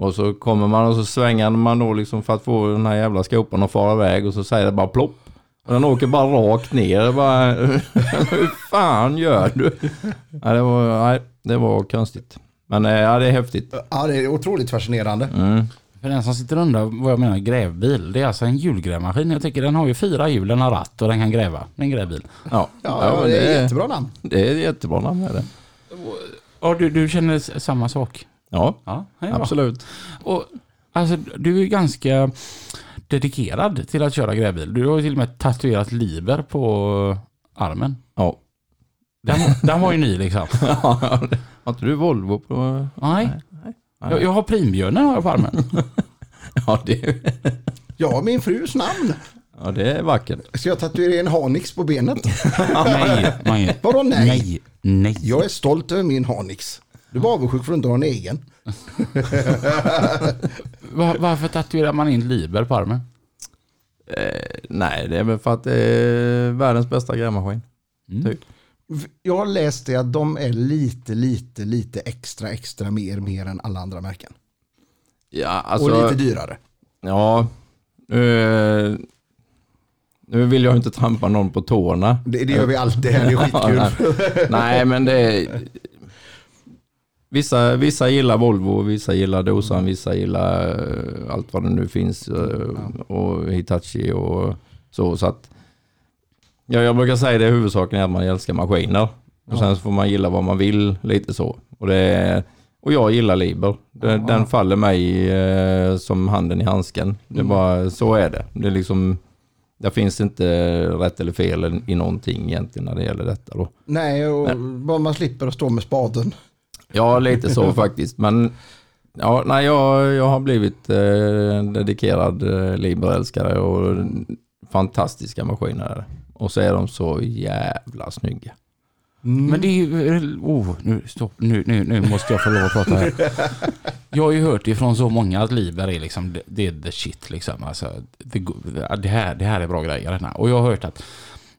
Och så kommer man och så svänger man då liksom för att få den här jävla skopan att fara iväg och så säger det bara plopp. Och den åker bara rakt ner. Bara, hur fan gör du? Nej, det var, nej, det var konstigt. Men eh, ja, det är häftigt. Ja, det är otroligt fascinerande. Mm. För den som sitter och undrar vad jag menar grävbil. Det är alltså en hjulgrävmaskin. Jag tycker den har ju fyra hjul, den har ratt och den kan gräva. Det är en grävbil. Ja, Ja, men det är jättebra namn. Det är jättebra namn är det. Ja, du, du känner samma sak? Ja, Ja, absolut. Och, alltså, du är ganska dedikerad till att köra grävbil. Du har ju till och med tatuerat Liber på armen. Ja. Den, den var ju ny liksom. Har inte du Volvo på... Nej. Jag, jag har primbjörnen har jag på armen. Ja, det, Ja, min frus namn. ja, det är vackert. Ska jag tatuera en Hanix på benet? Nej, Mange. Vadå nej? Nej. Nej. Jag är stolt över min Hanix. Du var avundsjuk för att du inte har en egen. Va- varför tatuerar man in Liber på armen? Eh, nej, det är väl för att det är världens bästa grävmaskin. Mm. Typ. Jag har läst det att de är lite, lite, lite extra, extra mer, mer än alla andra märken. Ja, alltså... Och lite dyrare. Ja. Nu, nu vill jag inte trampa någon på tårna. Det, det gör vi alltid här, det är skitkul. nej. nej, men det är... Vissa, vissa gillar Volvo, vissa gillar Dosan, vissa gillar eh, allt vad det nu finns. eh, Och Hitachi och så. så att, ja, jag brukar säga det huvudsaken är att man älskar maskiner. Och sen så får man gilla vad man vill, lite så. Och, det och jag gillar Liber. Det, Den faller mig eh, som handen i handsken. Det är bara, så är det. Det är liksom... Det finns inte rätt eller fel i någonting egentligen när det gäller detta då. Nej, och bara man slipper att stå med spaden. Ja, lite så faktiskt. Men ja, nej, jag, jag har blivit eh, dedikerad eh, Liber-älskare och fantastiska maskiner. Och så är de så jävla snygga. Men det är ju... Oh, nu, stopp. Nu, nu, nu måste jag få lov att prata här. Jag har ju hört ifrån så många att Liber är liksom, det, det är the shit liksom. Alltså, det, det, här, det här är bra grejer. Och jag har hört att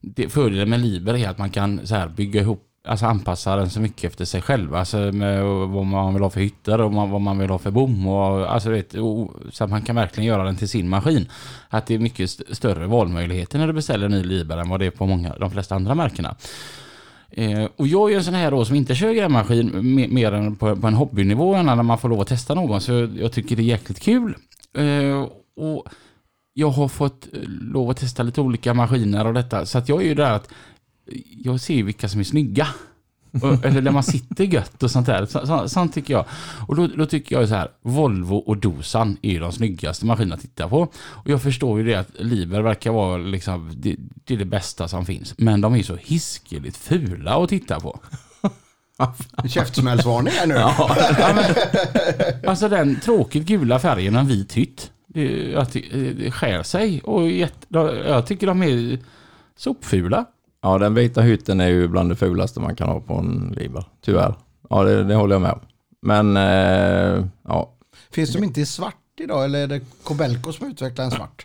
det, fördelen med Liber är att man kan så här bygga ihop, alltså anpassa den så mycket efter sig själv. Alltså med vad man vill ha för hytter och vad man vill ha för bom. Och, alltså, vet, och, så att man kan verkligen göra den till sin maskin. Att det är mycket st- större valmöjligheter när du beställer en ny Liber än vad det är på många, de flesta andra märkena. Eh, och jag är ju en sån här då som inte kör grävmaskin mer än på, på en hobbynivå än när man får lov att testa någon. Så jag tycker det är jäkligt kul. Eh, och jag har fått eh, lov att testa lite olika maskiner och detta. Så att jag är ju där att jag ser ju vilka som är snygga. Och, eller där man sitter gött och sånt där. Så, så, sånt tycker jag. Och då, då tycker jag så här, Volvo och Dosan är ju de snyggaste maskinerna att titta på. Och jag förstår ju det att Liber verkar vara liksom, det, det är det bästa som finns. Men de är så hiskeligt fula att titta på. Käftsmällsvarning här nu. Ja, men, alltså den tråkigt gula färgen och en vit hytt. Det, jag det skär sig och jätte, jag tycker de är sopfula. Ja, den vita hytten är ju bland det fulaste man kan ha på en Liber. Tyvärr. Ja, det, det håller jag med om. Men, eh, ja. Finns de inte i svart idag eller är det Kobelco som utvecklar en svart?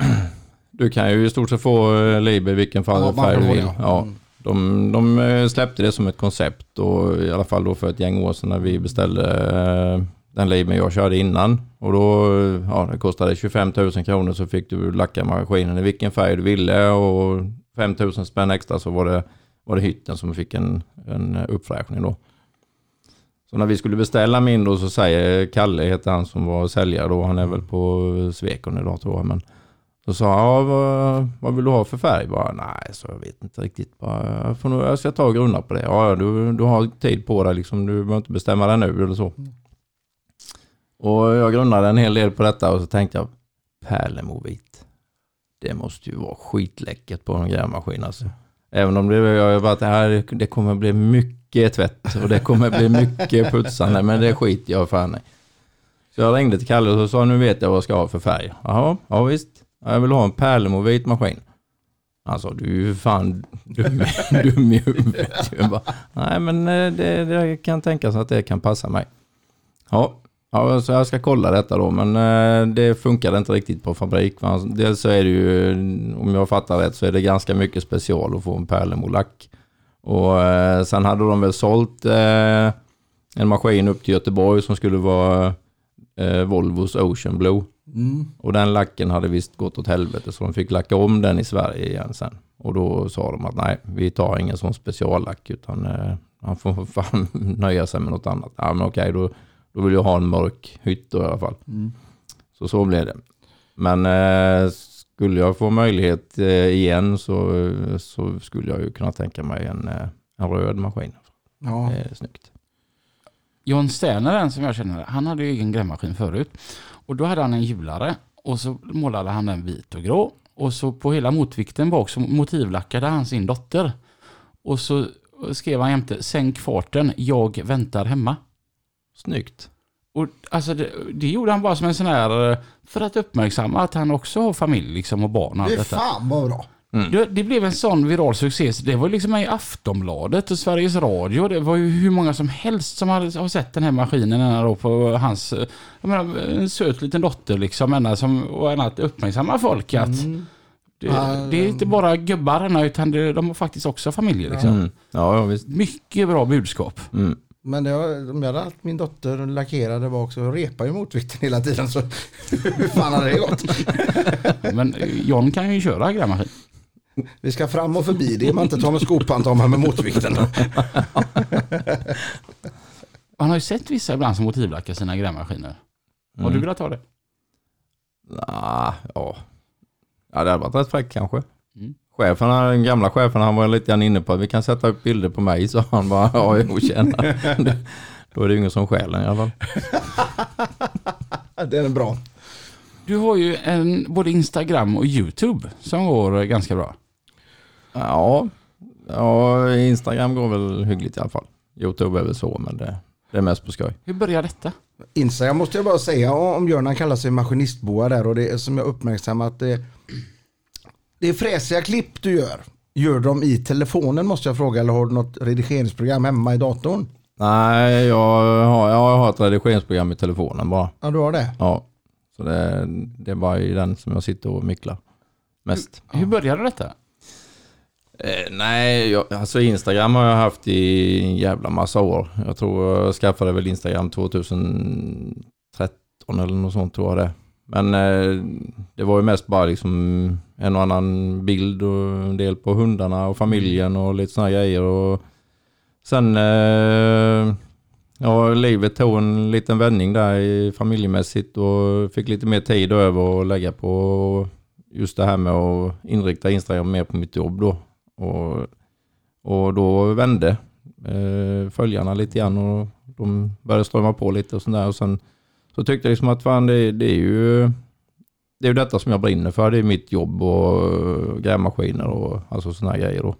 Du kan ju i stort sett få eh, Liber vilken Ja, färg du vill. ja. Ja. Mm. De, de eh, släppte det som ett koncept och i alla fall då för ett gäng år sedan när vi beställde eh, den Liber jag körde innan. Och då, ja det kostade 25 000 kronor så fick du lacka maskinen i vilken färg du ville och 5 000 spänn extra så var det, var det hytten som fick en, en uppfräschning då. Så när vi skulle beställa min då så säger Kalle, heter han som var säljare då, han är väl på Svekon idag tror jag, men då sa han, ja, vad, vad vill du ha för färg? Bara, nej, så jag vet inte riktigt. Bara, jag, får nog, jag ska ta och grunna på det. Ja, du, du har tid på dig, liksom, du behöver inte bestämma dig nu eller så. Och jag grunnade en hel del på detta och så tänkte jag, pärlemorvit. Det måste ju vara skitläckert på en grävmaskin alltså. Även om det, jag har varit här, det kommer bli mycket tvätt och det kommer bli mycket putsande, men det skiter jag fan i. Så jag ringde till Kalle och sa nu vet jag vad jag ska ha för färg. Jaha, ja visst. Jag vill ha en pärlemorvit maskin. Han sa, du är ju fan dum, dum i huvudet. Jag bara, Nej men eh, det, det kan tänkas att det kan passa mig. Ja, ja så jag ska kolla detta då men eh, det funkade inte riktigt på fabrik. Dels så är det ju, om jag fattar rätt så är det ganska mycket special att få en pärlemolack. Och eh, sen hade de väl sålt eh, en maskin upp till Göteborg som skulle vara Volvos Ocean Blue. Mm. Och den lacken hade visst gått åt helvete så de fick lacka om den i Sverige igen sen. Och då sa de att nej, vi tar ingen sån speciallack utan han får fan nöja sig med något annat. Ja men okej, då, då vill jag ha en mörk hytt då i alla fall. Mm. Så så blev det. Men eh, skulle jag få möjlighet eh, igen så, så skulle jag ju kunna tänka mig en, eh, en röd maskin. Ja. Det är snyggt. John Sterner, den som jag känner, han hade ju egen grävmaskin förut. Och då hade han en hjulare och så målade han den vit och grå. Och så på hela motvikten bak så motivlackade han sin dotter. Och så skrev han jämte, sänk farten, jag väntar hemma. Snyggt. Och alltså det, det gjorde han bara som en sån här, eh, för att uppmärksamma att han också har familj liksom och barn och Det är detta. fan vad bra. Det, det blev en sån viral succé. så Det var liksom med i Aftonbladet och Sveriges Radio. Det var ju hur många som helst som hade, har sett den här maskinen ena då på hans, eh, jag menar, en söt liten dotter liksom, ena som, och en att uppmärksamma folk att Mm. det, Ja, det är inte bara gubbar ena, utan det, de har faktiskt också familjer liksom. Mm. Ja, ja visst. Mycket bra budskap. Mm. Men det har, om jag hade haft min dotter lackerade bak så repar ju motvikten hela tiden så hur fan hade det gått? Men eh, John kan ju köra grävmaskin. Vi ska fram och förbi det man inte tar med skopan tar man med motvikten. Man har ju sett vissa ibland som motivlackar sina grävmaskiner. Har du Mm. velat ha det? Nah, ja. ja, det hade varit rätt fräckt kanske. Mm. Chefen, den gamla chefen, han var lite grann inne på att vi kan sätta upp bilder på mig, så han bara, ja, jo, tjena. Då är det ju ingen som stjäl den i alla fall. Det är bra. Du har ju en, både Instagram och YouTube som går ganska bra. Ja, ja, Instagram går väl hyggligt i alla fall. Youtube är väl så, men det, det är mest på skoj. Hur börjar detta? Instagram måste jag bara säga om Björn han kallar sig maskinistboa där och det är som jag uppmärksammat att det, det är fräsiga klipp du gör. Gör de i telefonen måste jag fråga eller har du något redigeringsprogram hemma i datorn? Nej, jag har, jag har ett redigeringsprogram i telefonen bara. Ja du har det. Ja, så det, det är bara i den som jag sitter och micklar mest. Hur började detta? Eh, nej, jag, alltså Instagram har jag haft i en jävla massa år. Jag tror jag skaffade väl Instagram 2013 eller något sånt tror jag det. Men eh, det var ju mest bara liksom en och annan bild och en del på hundarna och familjen och lite sådana grejer. Och sen, eh, ja, livet tog en liten vändning där i familjemässigt och fick lite mer tid över att lägga på just det här med att inrikta Instagram mer på mitt jobb då. Och, och då vände eh, följarna lite grann och de började strömma på lite och sådär. Och sen så tyckte jag liksom att fan det, det är ju det är ju detta som jag brinner för. Det är mitt jobb och eh, grävmaskiner och alltså sådana grejer. Och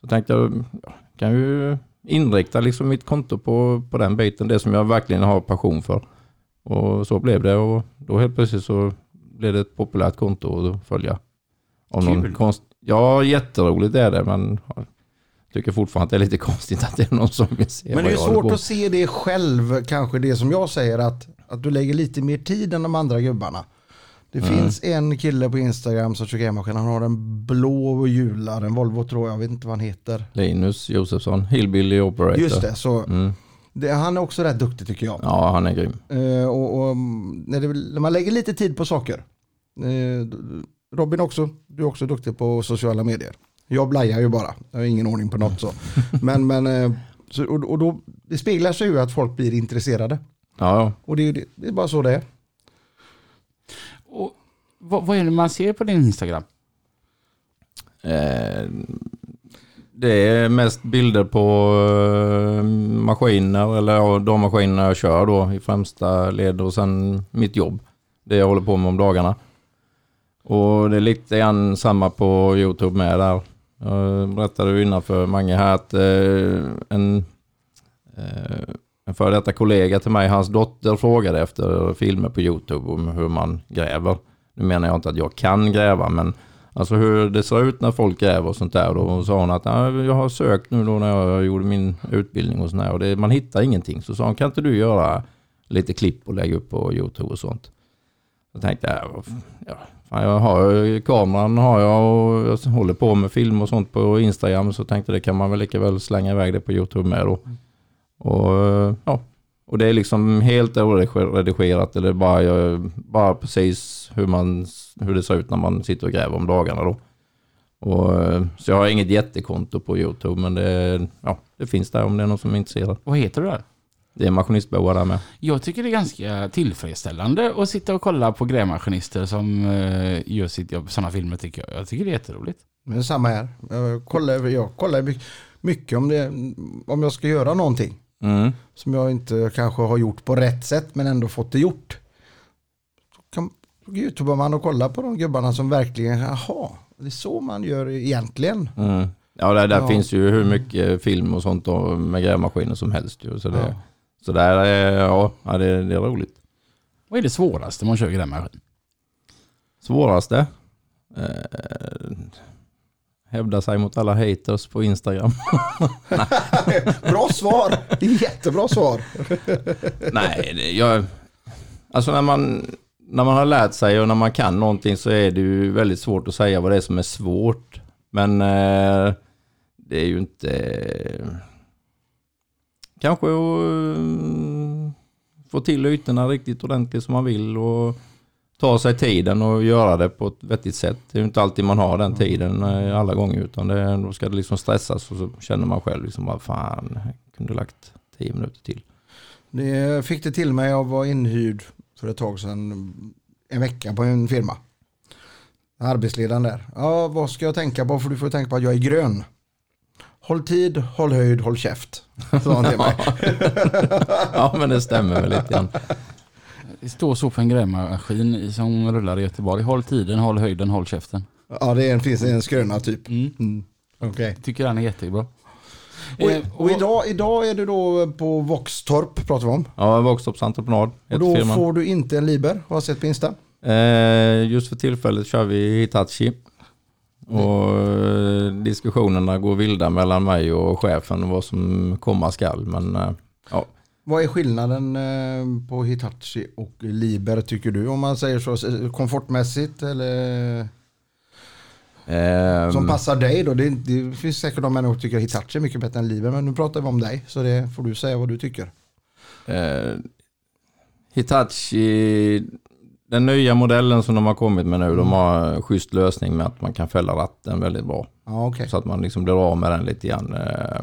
så tänkte jag, ja, kan ju inrikta liksom mitt konto på, på den biten. Det som jag verkligen har passion för. Och så blev det och då helt plötsligt så blev det ett populärt konto att följa. Någon Kul. konst... Ja, jätteroligt är det men jag tycker fortfarande att det är lite konstigt att det är någon som vill se Men det är jag svårt att se det själv, kanske det som jag säger att, att du lägger lite mer tid än de andra gubbarna. Det Mm. finns en kille på Instagram som kör grävmaskin, han har en blå hjular, en Volvo tror jag, jag vet inte vad han heter. Linus Josefsson, Hillbilly Operator. Just det, så Mm. det, han är också rätt duktig tycker jag. Ja, han är grym. Eh, och, och mm, när, det, när man lägger lite tid på saker. Eh, Robin också, du är också duktig på sociala medier. Jag blajar ju bara, jag har ingen ordning på något så. Men, men eh, så, och, och då, det speglar sig ju att folk blir intresserade. Ja. Och det, är- det är bara så det är. Och vad, vad är det man ser på din Instagram? Eh, det är mest bilder på eh, maskiner, eller ja, de maskiner jag kör då i främsta led och sen mitt jobb. Det jag håller på med om dagarna. Och det är lite grann samma på YouTube med där. Jag berättade ju innan för Mange här att eh, en, eh, en före detta kollega till mig, hans dotter frågade efter filmer på YouTube om hur man gräver. Nu menar jag inte att jag kan gräva, men Alltså hur det ser ut när folk gräver och sånt där. Då sa hon att jag har sökt nu då när jag gjorde min utbildning och sånt där. Och det, man hittar ingenting. Så sa hon, kan inte du göra lite klipp och lägga upp på YouTube och sånt? Jag tänkte ja, fan, jag har kameran har jag och jag håller på med film och sånt på Instagram. Så tänkte det kan man väl lika väl slänga iväg det på YouTube med då. Mm. Och ja, och det är liksom helt oredigerat eller bara, jag, bara precis hur, man, hur det ser ut när man sitter och gräver om dagarna då. Och, eh, så jag har inget jättekonto på YouTube men det, ja, det finns där om det är någon som är intresserad. Vad heter du där? Det är maskinistboa där med. Jag tycker det är ganska tillfredsställande att sitta och kolla på grävmaskinister som eh, gör sitt jobb. Sådana filmer tycker jag. Jag tycker det är jätteroligt. Men det är samma här. Jag kollar, jag kollar my- mycket om, det, om jag ska göra någonting. Mm. Som jag inte kanske har gjort på rätt sätt men ändå fått det gjort. Så kan youtubar man och kollar på de gubbarna som verkligen, jaha, det är så man gör egentligen. Mm. Ja, där, där Ja. finns ju hur mycket film och sånt då, med grävmaskiner som helst ju. Så, det, Ja. så där är, ja, ja det, det är roligt. Vad är det svåraste man kör grävmaskin? Svåraste? Eh, hävda sig mot alla haters på Instagram. Bra svar, det är jättebra svar. Nej, det, jag... Alltså när man, när man har lärt sig och när man kan någonting så är det ju väldigt svårt att säga vad det är som är svårt. Men eh, det är ju inte... Kanske att eh, få till ytorna riktigt ordentligt som man vill och ta sig tiden och göra det på ett vettigt sätt. Det är ju inte alltid man har den tiden eh, alla gånger utan det, då ska det liksom stressas och så känner man själv liksom vad fan, jag kunde lagt tio minuter till. Det fick det till mig, jag var inhyrd för ett tag sedan, en vecka på en firma. Arbetsledaren där. Ja, vad ska jag tänka på? För du får tänka på att jag är grön. Håll tid, håll höjd, håll käft. Sa han till mig. ja men det stämmer väl lite grann. Det står så på en grävmaskin i- som rullar i Göteborg. Håll tiden, håll höjden, håll käften. Ja, det är en, finns en skröna typ. Mm. Mm. Okej. Tycker den är jättebra. Och, Eh, och idag, idag är du då på Våxtorp pratar vi om. Ja, Våxtorps entreprenad Och då firman. får du inte en Liber, har jag sett på Insta. Eh, just för tillfället kör vi Hitachi. Och eh, diskussionerna går vilda mellan mig och chefen vad som komma skall. Men eh, ja, Vad är skillnaden eh, på Hitachi och Liber tycker du? Om man säger så, komfortmässigt eller eh, som passar dig då? Det, det finns säkert de människor som tycker Hitachi är mycket bättre än Liber, men nu pratar vi om dig. Så det får du säga vad du tycker. eh, Hitachi, den nya modellen som de har kommit med nu, de har en schysst lösning med att man kan fälla ratten väldigt bra. Ja, okej. Så att man liksom blir av med den lite grann. eh.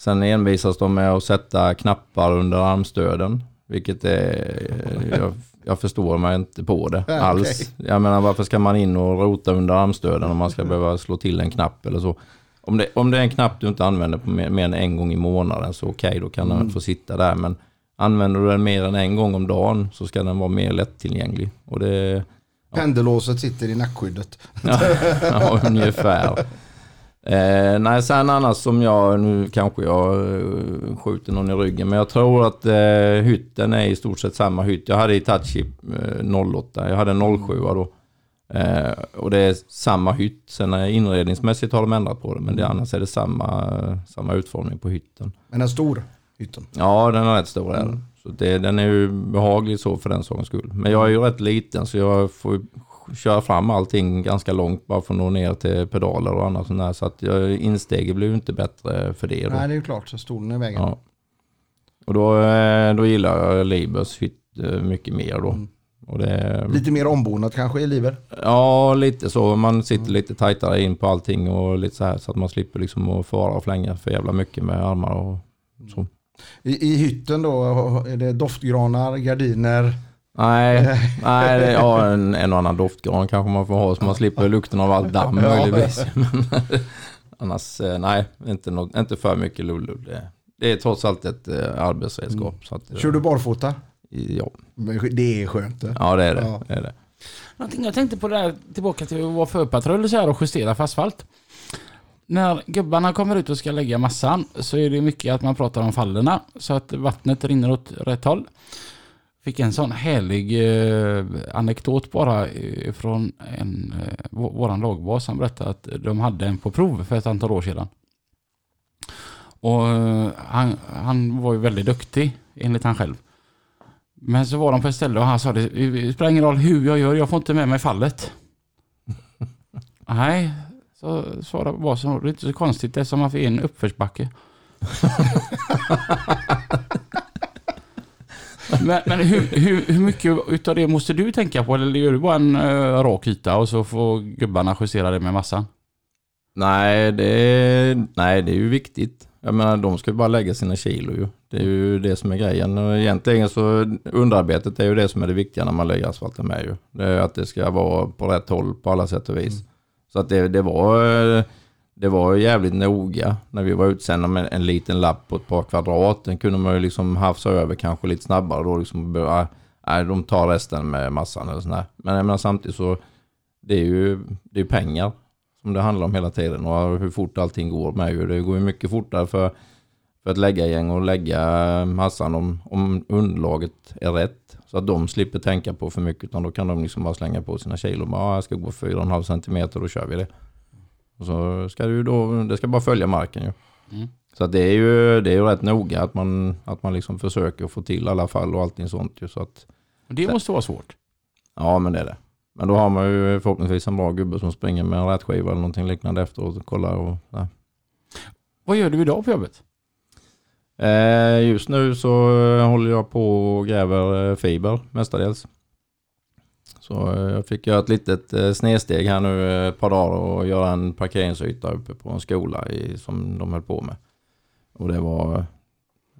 Sen envisas de med att sätta knappar under armstöden. Vilket är... Jag, jag förstår mig inte på det Ja, alls. Jag menar varför ska man in och rota under armstöden om man ska behöva slå till en knapp eller så. Om det, om det är en knapp du inte använder på mer, mer än en gång i månaden så okej, då kan den få sitta där. Men använder du den mer än en gång om dagen så ska den vara mer lättillgänglig. Och det, Pendelåset sitter i nackskyddet. ja, ungefär. Eh, nej, sen annars som jag, nu kanske jag eh, skjuter någon i ryggen, men jag tror att eh, hytten är i stort sett samma hytt. Jag hade Itachi eh, 08, jag hade 07 då. Eh, och det är samma hytt. Sen eh, inredningsmässigt har de ändrat på det, men det, annars är det samma, samma utformning på hytten. Men en stor hytten. Ja, den är rätt stor. Den. Så det, den är ju behaglig så för den sakens skull. Men jag är ju rätt liten så jag får köra fram allting ganska långt bara för att nå ner till pedaler och annat sånt där. Så att insteget blir ju inte bättre för det. Då. Nej, det är ju klart. Så stolen i vägen. Ja. Och då, eh, då gillar jag Libers hytt eh, mycket mer då. Mm. Det, Lite mer ombonat kanske i Liber. ja, lite så. Man sitter lite tajtare in på allting och lite så här så att man slipper liksom att fara och flänga för jävla mycket med armar och så. I, I hytten då är det doftgranar, gardiner. Nej, nej det, ja, en, en och annan doftgran kanske man får ha så man slipper lukten av allt damm Ja. möjligtvis. Men, annars, eh, nej, inte, något, inte för mycket lullull. Det, det är trots allt ett eh, arbetsredskap. Så att, eh, Kör du barfota? Ja, Men Det är skönt. Det. ja det är det. Ja. det, är det. Någonting jag tänkte på där, tillbaka till att vara förpatrull så här och justera för asfalt. När gubbarna kommer ut och ska lägga massan så är det mycket att man pratar om fallerna så att vattnet rinner åt rätt håll. Fick en sån härlig eh, anekdot bara eh, från en, eh, våran lagbas Han berättade att de hade en på prov för ett antal år sedan. Och eh, han, han var ju väldigt duktig enligt han själv. Men så var de på ett ställe och han sa det, det spelar ingen roll hur jag gör, jag får inte med mig fallet. Nej, så svarade basen, det är inte så konstigt eftersom man får en uppförsbacke. men men hur, hur, hur mycket utav det måste du tänka på? Eller gör du bara en uh, rak yta och så får gubbarna justera det med massan? Nej, det är, nej, det är ju viktigt. Jag menar, de ska ju bara lägga sina kilo ju. Det är ju det som är grejen. Och egentligen så underarbetet är ju det som är det viktiga när man lägger asfalten med ju. Det är att det ska vara på rätt håll på alla sätt och vis. Så att det, det var det var jävligt noga när vi var utsända med en liten lapp på ett par kvadrat. Den kunde man ju liksom hafsa över kanske lite snabbare då liksom. Ah, nej, de tar resten med massan eller sådär. Men jag menar samtidigt så det är ju det är pengar som det handlar om hela tiden och hur fort allting går med ju. Det går ju mycket fortare för, för ett läggargäng och lägga massan om, om underlaget är rätt. Så att de slipper tänka på för mycket utan då kan de liksom bara slänga på sina kilo. Bara, "Ja, jag ska gå 4,5 centimeter, då kör vi det. Och så ska det ju då, det ska bara följa marken ju. Mm. Så det är ju, det är ju rätt noga att man, att man liksom försöker få till alla fall och allting sånt ju. Så att, Och Det måste vara svårt. Ja, men det är det. Men då har man ju förhoppningsvis en bra gubbe som springer med en rätskiva eller någonting liknande efteråt och kollar och ja. Vad gör du idag på jobbet? eh, Just nu så håller jag på och gräver eh, fiber mestadels. Så eh, jag fick göra ett litet eh, snedsteg här nu eh, ett par dagar och göra en parkeringsyta uppe på en skola i, som de höll på med. Och det var,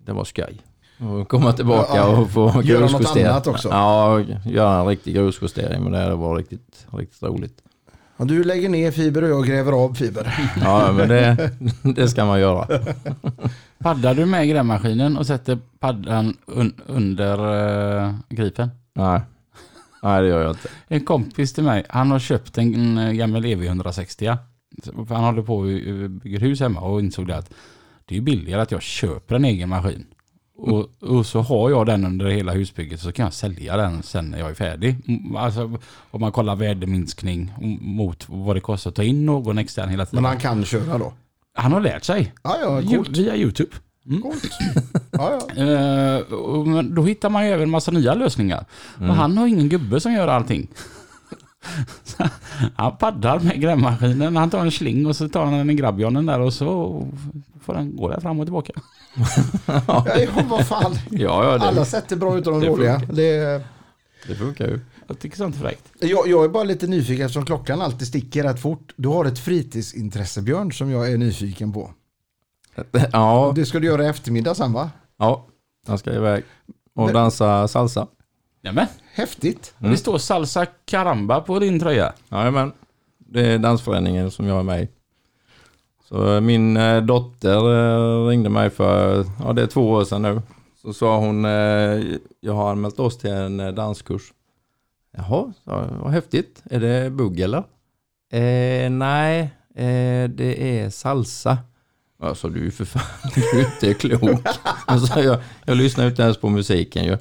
det var skoj. Och komma tillbaka Ja, och få göra något grusjustera. annat också. Ja, göra en riktig grusjustering men det var riktigt, riktigt roligt. Ja, du lägger ner fiber och jag gräver av fiber. Ja, men det, det ska man göra. Paddar du med grävmaskinen och sätter paddan un under uh, gripen? Nej. Nej, det gör jag inte. En kompis till mig, han har köpt en, gammal EV160. Så- För han håller på och bygger hus hemma och insåg det att det är billigare att jag köper en egen maskin. Och, och så har jag den under hela husbygget så kan jag sälja den sen när jag är färdig. Mm, Alltså om man kollar värdeminskning mot vad det kostar att ta in någon extern hela tiden. Men Han, han kan köra då. har lärt sig. Ja, ja, coolt. Via YouTube. Mm. coolt. Ja, ja. Eh, då hittar man ju även massa nya lösningar. Mm. Och han har ingen gubbe som gör allting. Han paddar med grävmaskinen, han tar en sling och så tar han en grabbjonnen där och så får den gå där fram och tillbaka. ja, ja vad fan. Ja, ja, Alla det, sätt är bra utom de det dåliga. funkar. Det, det funkar ju. Jag tycker sånt är fräckt. jag, jag är bara lite nyfiken eftersom klockan alltid sticker rätt fort. Du har ett fritidsintresse Björn som jag är nyfiken på. Ja, Det ska du göra i eftermiddag sen va? ja, jag ska iväg och dansa salsa. Nämen, Häftigt. Mm. det står salsa caramba på din tröja. Jajamän, det är dansföreningen som jag är med i. Så eh, min eh, dotter eh, ringde mig för, ja det är två år sedan nu. Så sa hon, jag har anmält oss till en danskurs. Jaha, sa vad häftigt. Är det bugg eller? Eh, nej, eh, det är salsa. Alltså du är för fan, du är inte klok. Alltså, jag, jag lyssnar inte ens på musiken ju.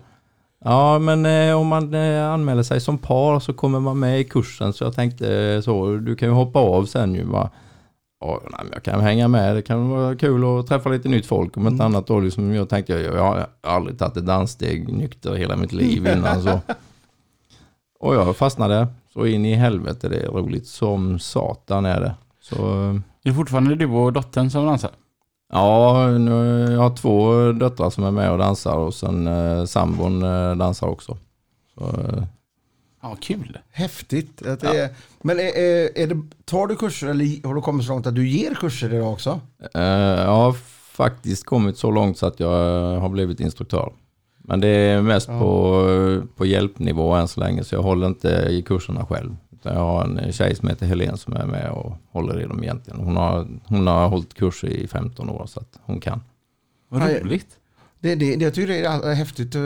Ja, men eh, om man eh, anmäler sig som par så kommer man med i kursen. Så jag tänkte eh, så, du kan ju hoppa av sen ju. Bara, ja, nej, men jag kan hänga med, det kan vara kul att träffa lite nytt folk. Om inte annat då, liksom, jag tänkte, jag, jag har aldrig tagit ett danssteg nykter hela mitt liv innan. så. Och jag fastnade så in i helvete, det är roligt som satan är det. Så eh, Är det fortfarande du och dottern som dansar? Ja, nu, jag har två döttrar som är med och dansar och sen eh, sambon eh, dansar också. Så, eh, Ja, kul. Häftigt. Att det är, men är, är, är det, tar du kurser eller har du kommit så långt att du ger kurser idag också? eh, jag har faktiskt kommit så långt så att jag eh, har blivit instruktör. Men det är mest Ja. på, eh, på hjälpnivå än så länge så jag håller inte i kurserna själv. Utan jag har en tjej som heter Helen som är med och håller i dem egentligen. Hon har, hon har hållit kurser i 15 år så att hon kan. Vad roligt. Det, det, det, jag tycker det är häftigt. eh,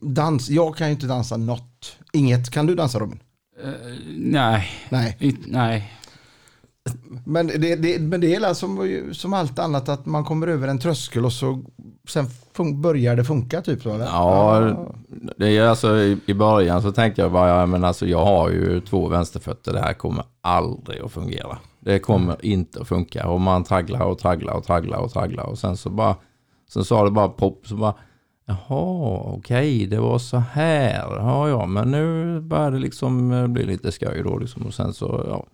Dans, jag kan ju inte dansa något. Inget. Kan du dansa Robin? Eh, nej, Nej. i- nej. Men det, det, men det är som, som allt annat att man kommer över en tröskel och så sen fun, börjar det funka typ så eller? Ja, det är alltså i, i början så tänkte jag bara, ja, men alltså jag har ju två vänsterfötter, det här kommer aldrig att fungera. Det kommer inte att funka och man tragglar och tragglar och tragglar och tragglar och sen så bara, sen sa det bara pop så bara, jaha, okej, det var så här, ja, ja, men nu börjar det liksom eh, bli lite skoj då liksom och sen så, ja,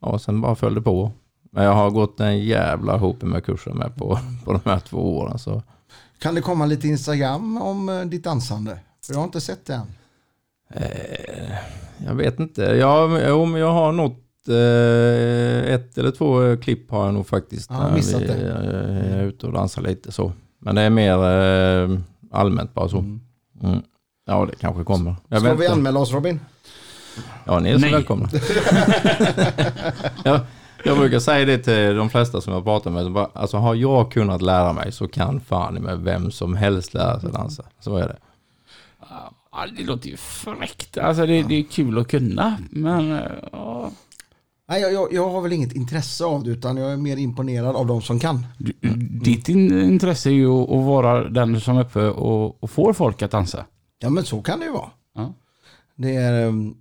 ja, sen bara föll det på. Men jag har gått en jävla hop med kurser med på, på de här två åren så. Kan det komma lite Instagram om eh, ditt dansande? För jag har inte sett det än. Eh, jag vet inte. Ja, jo, men jag har något eh, ett eller två klipp har jag nog faktiskt. Ja, jag har missat vi det. eh, är ute och dansar lite så. Men det är mer eh, allmänt bara så. Mm. Mm. Ja, det kanske kommer. Jag Ska vi anmäla oss Robin? Ja, ni är så Nej. välkomna. jag, jag brukar säga det till de flesta som jag pratar med. Bara, alltså har jag kunnat lära mig så kan fan med vem som helst lära sig dansa. Så är det. Ja, det låter ju fräckt. Alltså det, det är kul att kunna, men eh, ja. Nej, jag, jag, jag har väl inget intresse av det utan jag är mer imponerad av de som kan. Du, Ditt in, intresse är ju att att vara den som är uppe och, och får folk att dansa. Ja men så kan det ju vara. Ja. Det är, ehm,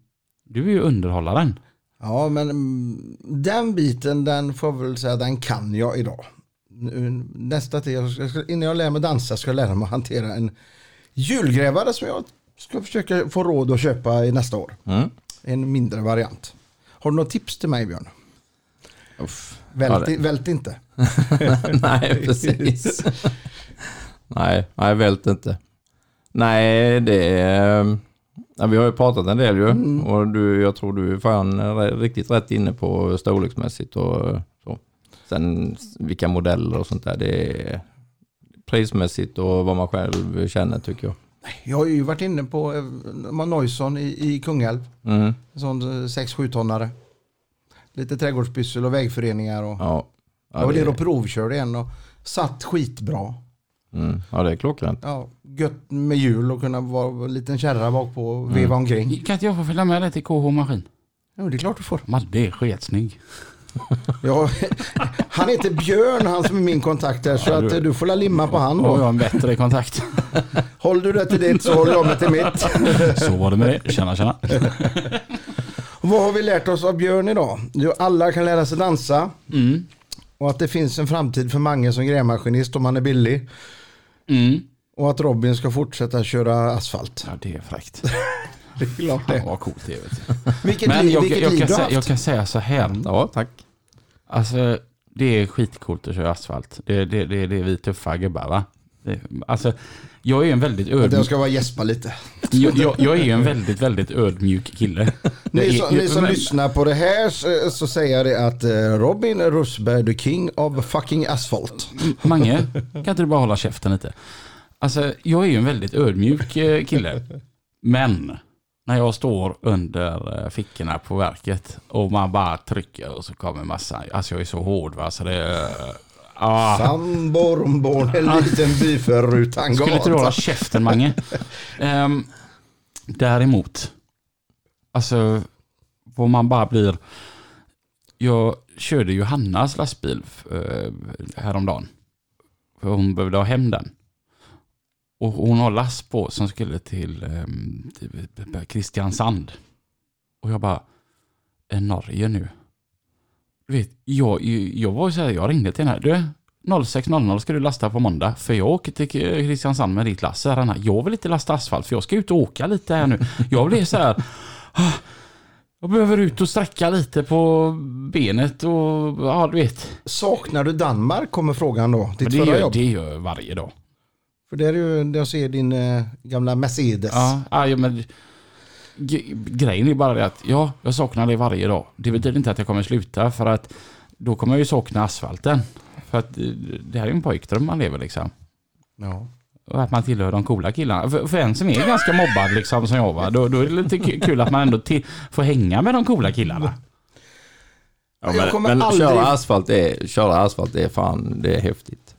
Du är ju underhållaren. Ja men mm, den biten den får jag väl säga den kan jag idag. Nästa ska, innan jag lär mig dansa ska jag lära mig att hantera en julgrävare som jag ska försöka få råd att köpa i nästa år. Mm. En mindre variant. Har du något tips till mig Björn? Uff. Vält, Ja, vält inte. nej, precis. nej, nej, vält inte. Nej, det är... Ja, vi har ju pratat en del ju. Mm. Och du, jag tror du är fan riktigt rätt inne på storleksmässigt och så. Sen vilka modeller och sånt där. Det är prismässigt och vad man själv känner tycker jag. Jag har ju varit inne på eh, Noison i, i Kungälv. Mm. En sån 6-7 tonnare. Lite trädgårdspyssel och vägföreningar. Och, Ja. Ja, jag var det, nere och provkörde en och satt skitbra. Mm. ja, det är klockrent. Ja, gött med hjul och kunna vara en liten kärra bak på och veva omkring. Kan inte jag få följa med dig till KH Maskin? Jo, det är klart du får. Madde är sketsnygg. Ja, han heter Björn, han som är min kontakt här. Så Ja, att du- eh, du får la limma på han Och jag då. har en bättre kontakt. Håller du det till ditt så håller jag mig till mitt. Så var det med det. Tjena, tjena. Vad har vi lärt oss av Björn idag? Jo, alla kan lära sig dansa. Mm. Och att det finns en framtid för Mange som grävmaskinist om han är billig. Mm. Och att Robin ska fortsätta köra asfalt. Ja, det är fräckt. Det är klart Fan det. vad coolt det är. Vilket Men jag, vilket jag, liv kan du har säga, haft. jag kan säga så här. Ja, tack. Alltså, det är skitcoolt att köra asfalt. Det, det, det, det är vi tuffa gubbar va? Det- Alltså, jag är en väldigt Att jag ödmjuk... ska bara gäspa lite. Jag, jag, jag är en väldigt, väldigt ödmjuk kille. Ni som, ni som men- lyssnar på det här så, så säger jag det att eh, Robin Russberg, the king of fucking asphalt. Mange, kan inte du bara hålla käften lite? Alltså, jag är ju en väldigt ödmjuk eh, kille. Men, när jag står under eh, fickorna på verket och man bara trycker och så kommer massa, alltså jag är så hård va, så det är... Ah, Sandbornborn, en liten by förut han skulle inte du hålla käften Mange? um, däremot, alltså, vad man bara blir... Jag körde ju Hannas lastbil uh, häromdagen. För hon behövde ha hem den. Och hon har last på som skulle till, um, till Kristiansand. Och jag bara, är Norge nu? Du vet, jag, jag var så här, jag ringde till henne. Du, 06.00 ska du lasta på måndag. För jag åker till Kristiansand med ditt lass. Här, Jag vill inte lasta asfalt för jag ska ut och åka lite här nu. Jag blev så här. "Ah, Jag behöver ut och sträcka lite på benet och ja, du vet. Saknar du Danmark kommer frågan då. Ditt det, förra gör, jobb. det gör jag varje dag. För det är ju, jag ser din eh, gamla Mercedes. Ja, ja, men grejen är bara det att ja, jag saknar det varje dag. Det betyder inte att jag kommer sluta för att då kommer jag ju sakna asfalten. För att eh, det här är ju en pojkdröm man lever liksom. Ja. Och att man tillhör de coola killarna. För, för en som är ganska mobbad liksom som jag var, då, då är det lite kul att man ändå till, får hänga med de coola killarna. Ja, men men aldrig- köra, asfalt är, köra asfalt är fan, det är häftigt.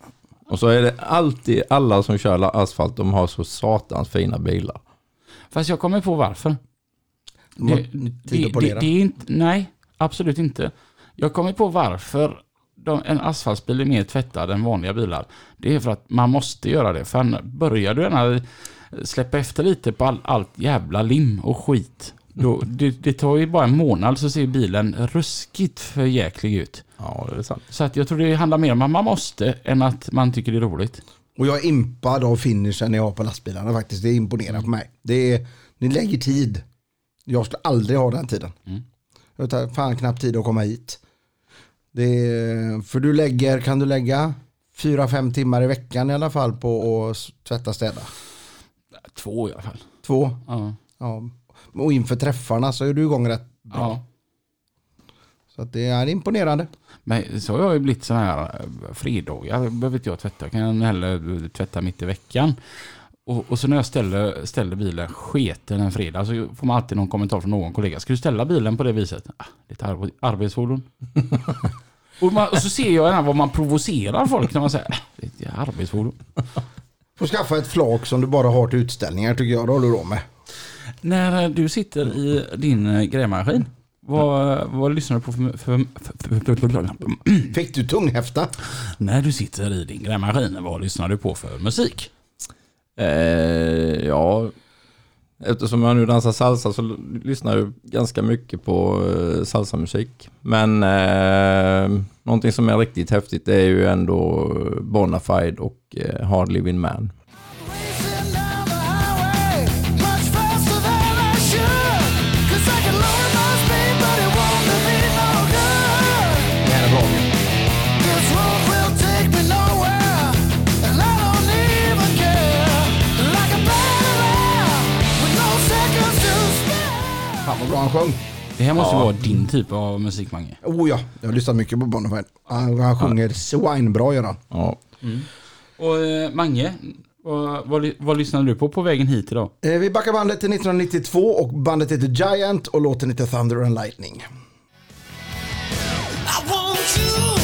Och så är det alltid, alla som kör asfalt, de har så satans fina bilar. Fast jag kommer på varför. Det, det, det, det är inte, nej, absolut inte. Jag kommer på varför de, en asfaltsbil är mer tvättad än vanliga bilar. Det är för att man måste göra det. För börjar du gärna släppa efter lite på all, allt jävla lim och skit. Då, det, det tar ju bara en månad så ser bilen ruskigt för jäklig ut. Ja, det är sant. Så att jag tror det handlar mer om att man måste än att man tycker det är roligt. Och jag är impad av finishen jag har på lastbilarna faktiskt. Det imponerar på mig. Det är, ni lägger tid. Jag skulle aldrig ha den tiden. Mm. Jag tar fan knappt tid att komma hit. Det är, för du lägger, kan du lägga fyra, fem timmar i veckan i alla fall på att tvätta städa? Två i alla fall. Två. Ja. Ja. Och inför träffarna så är du igång rätt bra. ja. Så att det är imponerande. Men så har jag ju blivit sån här eh, fredagar behöver inte jag tvätta. Jag kan hellre tvätta mitt i veckan. Och, och så när jag ställer, ställer bilen sketen en fredag så får man alltid någon kommentar från någon kollega. Ska du ställa bilen på det viset? Ah, det är ett arbe- arbetsfordon. och, man, och så ser jag gärna vad man provocerar folk när man säger "Ah, det är ett arbetsfordon. Får skaffa ett flak som du bara har till utställningar tycker jag. Det håller du råd med. När eh, du sitter i din eh, grävmaskin, vad, vad lyssnar du på för, för, för, för, för Fick du tunghäfta? När du sitter i din grävmaskin, vad lyssnar du på för musik? Eh, ja, eftersom jag nu dansar salsa så lyssnar jag ganska mycket på eh, salsamusik. Men eh, någonting som är riktigt häftigt är ju ändå eh, Bonafide och eh, Hard Living Man. Han sjöng. Det här måste Ja. vara din typ av musik, Mange. Oh ja, jag har lyssnat mycket på Bonafide. Han, han sjunger svinebra gör han. Ja. Och eh, Mange, vad, vad, vad lyssnar du på på vägen hit idag? Eh, Vi backar bandet till 1992 och bandet heter Giant och låten heter Thunder and Lightning. I want you.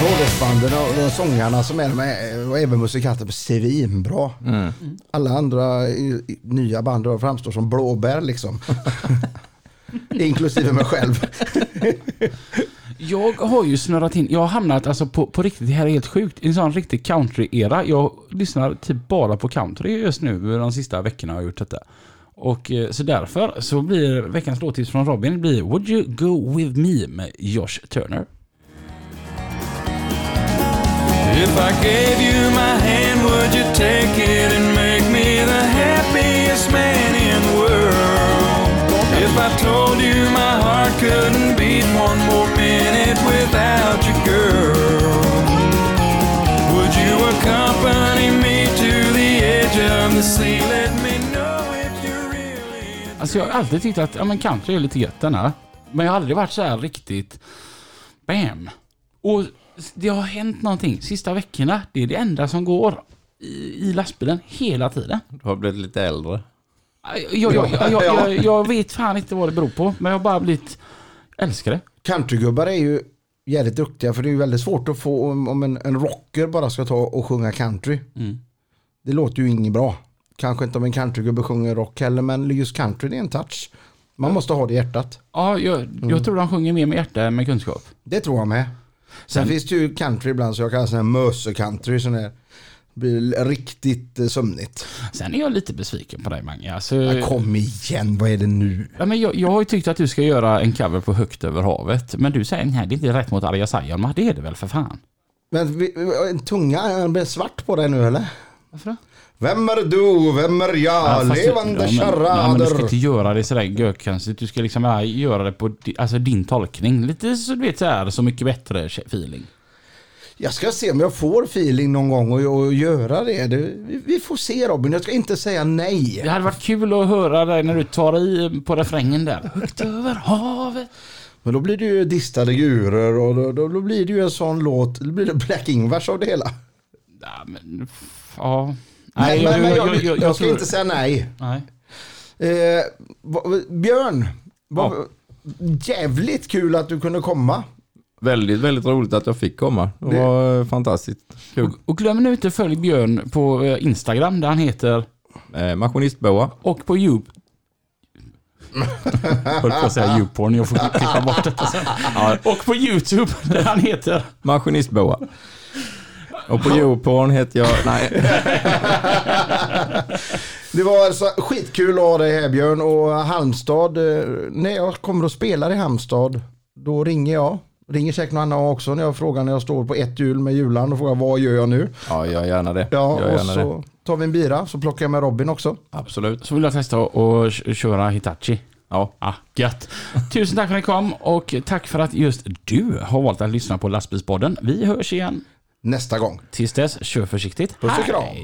Hårdrocksbanden och de sångarna som är med och även musikanter är svinbra. Alla andra i- i- nya band framstår som blåbär liksom. Inklusive mig själv. Jag har ju snurrat in, jag har hamnat alltså på, på riktigt, det här är helt sjukt, i en sån riktig country-era. Jag lyssnar typ bara på country just nu, de sista veckorna har jag gjort detta. Och eh, så därför så blir veckans låttips från Robin blir Would You Go With Me med Josh Turner. If I gave you my hand, would you take it and make me the happiest man in the world. If I told you my heart couldn't beat one more minute without you, girl, would you accompany me to the edge of the sea? Let me know if you really. Alltså jag har alltid tyckt att ja, men country är lite gött den här. Men jag har aldrig varit så här riktigt bam. Och det har hänt någonting sista veckorna. Det är det enda som går i, i lastbilen hela tiden. Du har blivit lite äldre. Jag, jag, jag, jag, jag, jag vet fan inte vad det beror på. Men jag har bara blivit älskar det. Countrygubbar är ju jävligt duktiga för det är ju väldigt svårt att få om, om en, en rocker bara ska ta och sjunga country. Mm. Det låter ju inget bra. Kanske inte om en countrygubbe sjunger rock heller men just country det är en touch. Man måste ha det i hjärtat. Ja, jag, jag tror de sjunger mer med hjärta än med kunskap. Det tror jag med. Sen finns det ju country ibland så jag kallar sån här möse-country. Sån här, blir riktigt eh, sömnigt. Sen är jag lite besviken på dig Mange. Alltså, Ja, kom igen, vad är det nu? ja, men jag, jag har ju tyckt att du ska göra en cover på Högt över havet. Men du säger nej, det är inte rätt mot Arja Saijonmaa. Det är det väl för fan? Men vi- en tunga är det svart på dig nu eller? Varför då? Vem är du, vem är jag? du- Levande ja, ja, men du ska charader. inte göra det sådär gökonstigt. Du ska liksom bara göra det på alltså din tolkning. Lite så du vet så här, så mycket bättre feeling. Jag ska se om jag får feeling någon gång och, och göra det. det vi, får se Robin, jag ska inte säga nej. Det hade varit kul att höra dig när du tar i på refrängen där. Högt över havet. Men då blir det ju distade gurer och då, då, då blir det ju en sån låt. Då blir det Black Ingvars av det hela. Ja, men, ja. Nej, men, men jag, jag, ska tror- inte säga nej. Nej. Eh, vad- Björn, vad, jävligt kul att du kunde komma. Väldigt, väldigt roligt att jag fick komma. Det var eh, fantastiskt kul. Och glöm nu inte följ Björn på eh, Instagram där han heter Eh, maskinistboa. och på Youtube. Höll på att säga Youporn, jag får klippa bort detta sen. Och på Youtube där han heter Maskinistboa. Och på Youporn heter jag... Nej. Det var alltså skitkul att ha dig här Björn och Halmstad. eh, När jag kommer och spelar i Halmstad då ringer jag. Ringer säkert någon annan också när jag frågar när jag står på ett hjul med hjulan och frågar vad gör jag nu? Ja, gör gärna det. Ja, gör och gärna så det. tar vi en bira så plockar jag med Robin också. Absolut. Så vill jag testa att köra Hitachi. Ja. Ah, gött. Tusen tack för att ni kom och tack för att just du har valt att lyssna på Lastbilspodden. Vi hörs igen. Nästa gång. Tills dess, kör försiktigt. Puss och kram.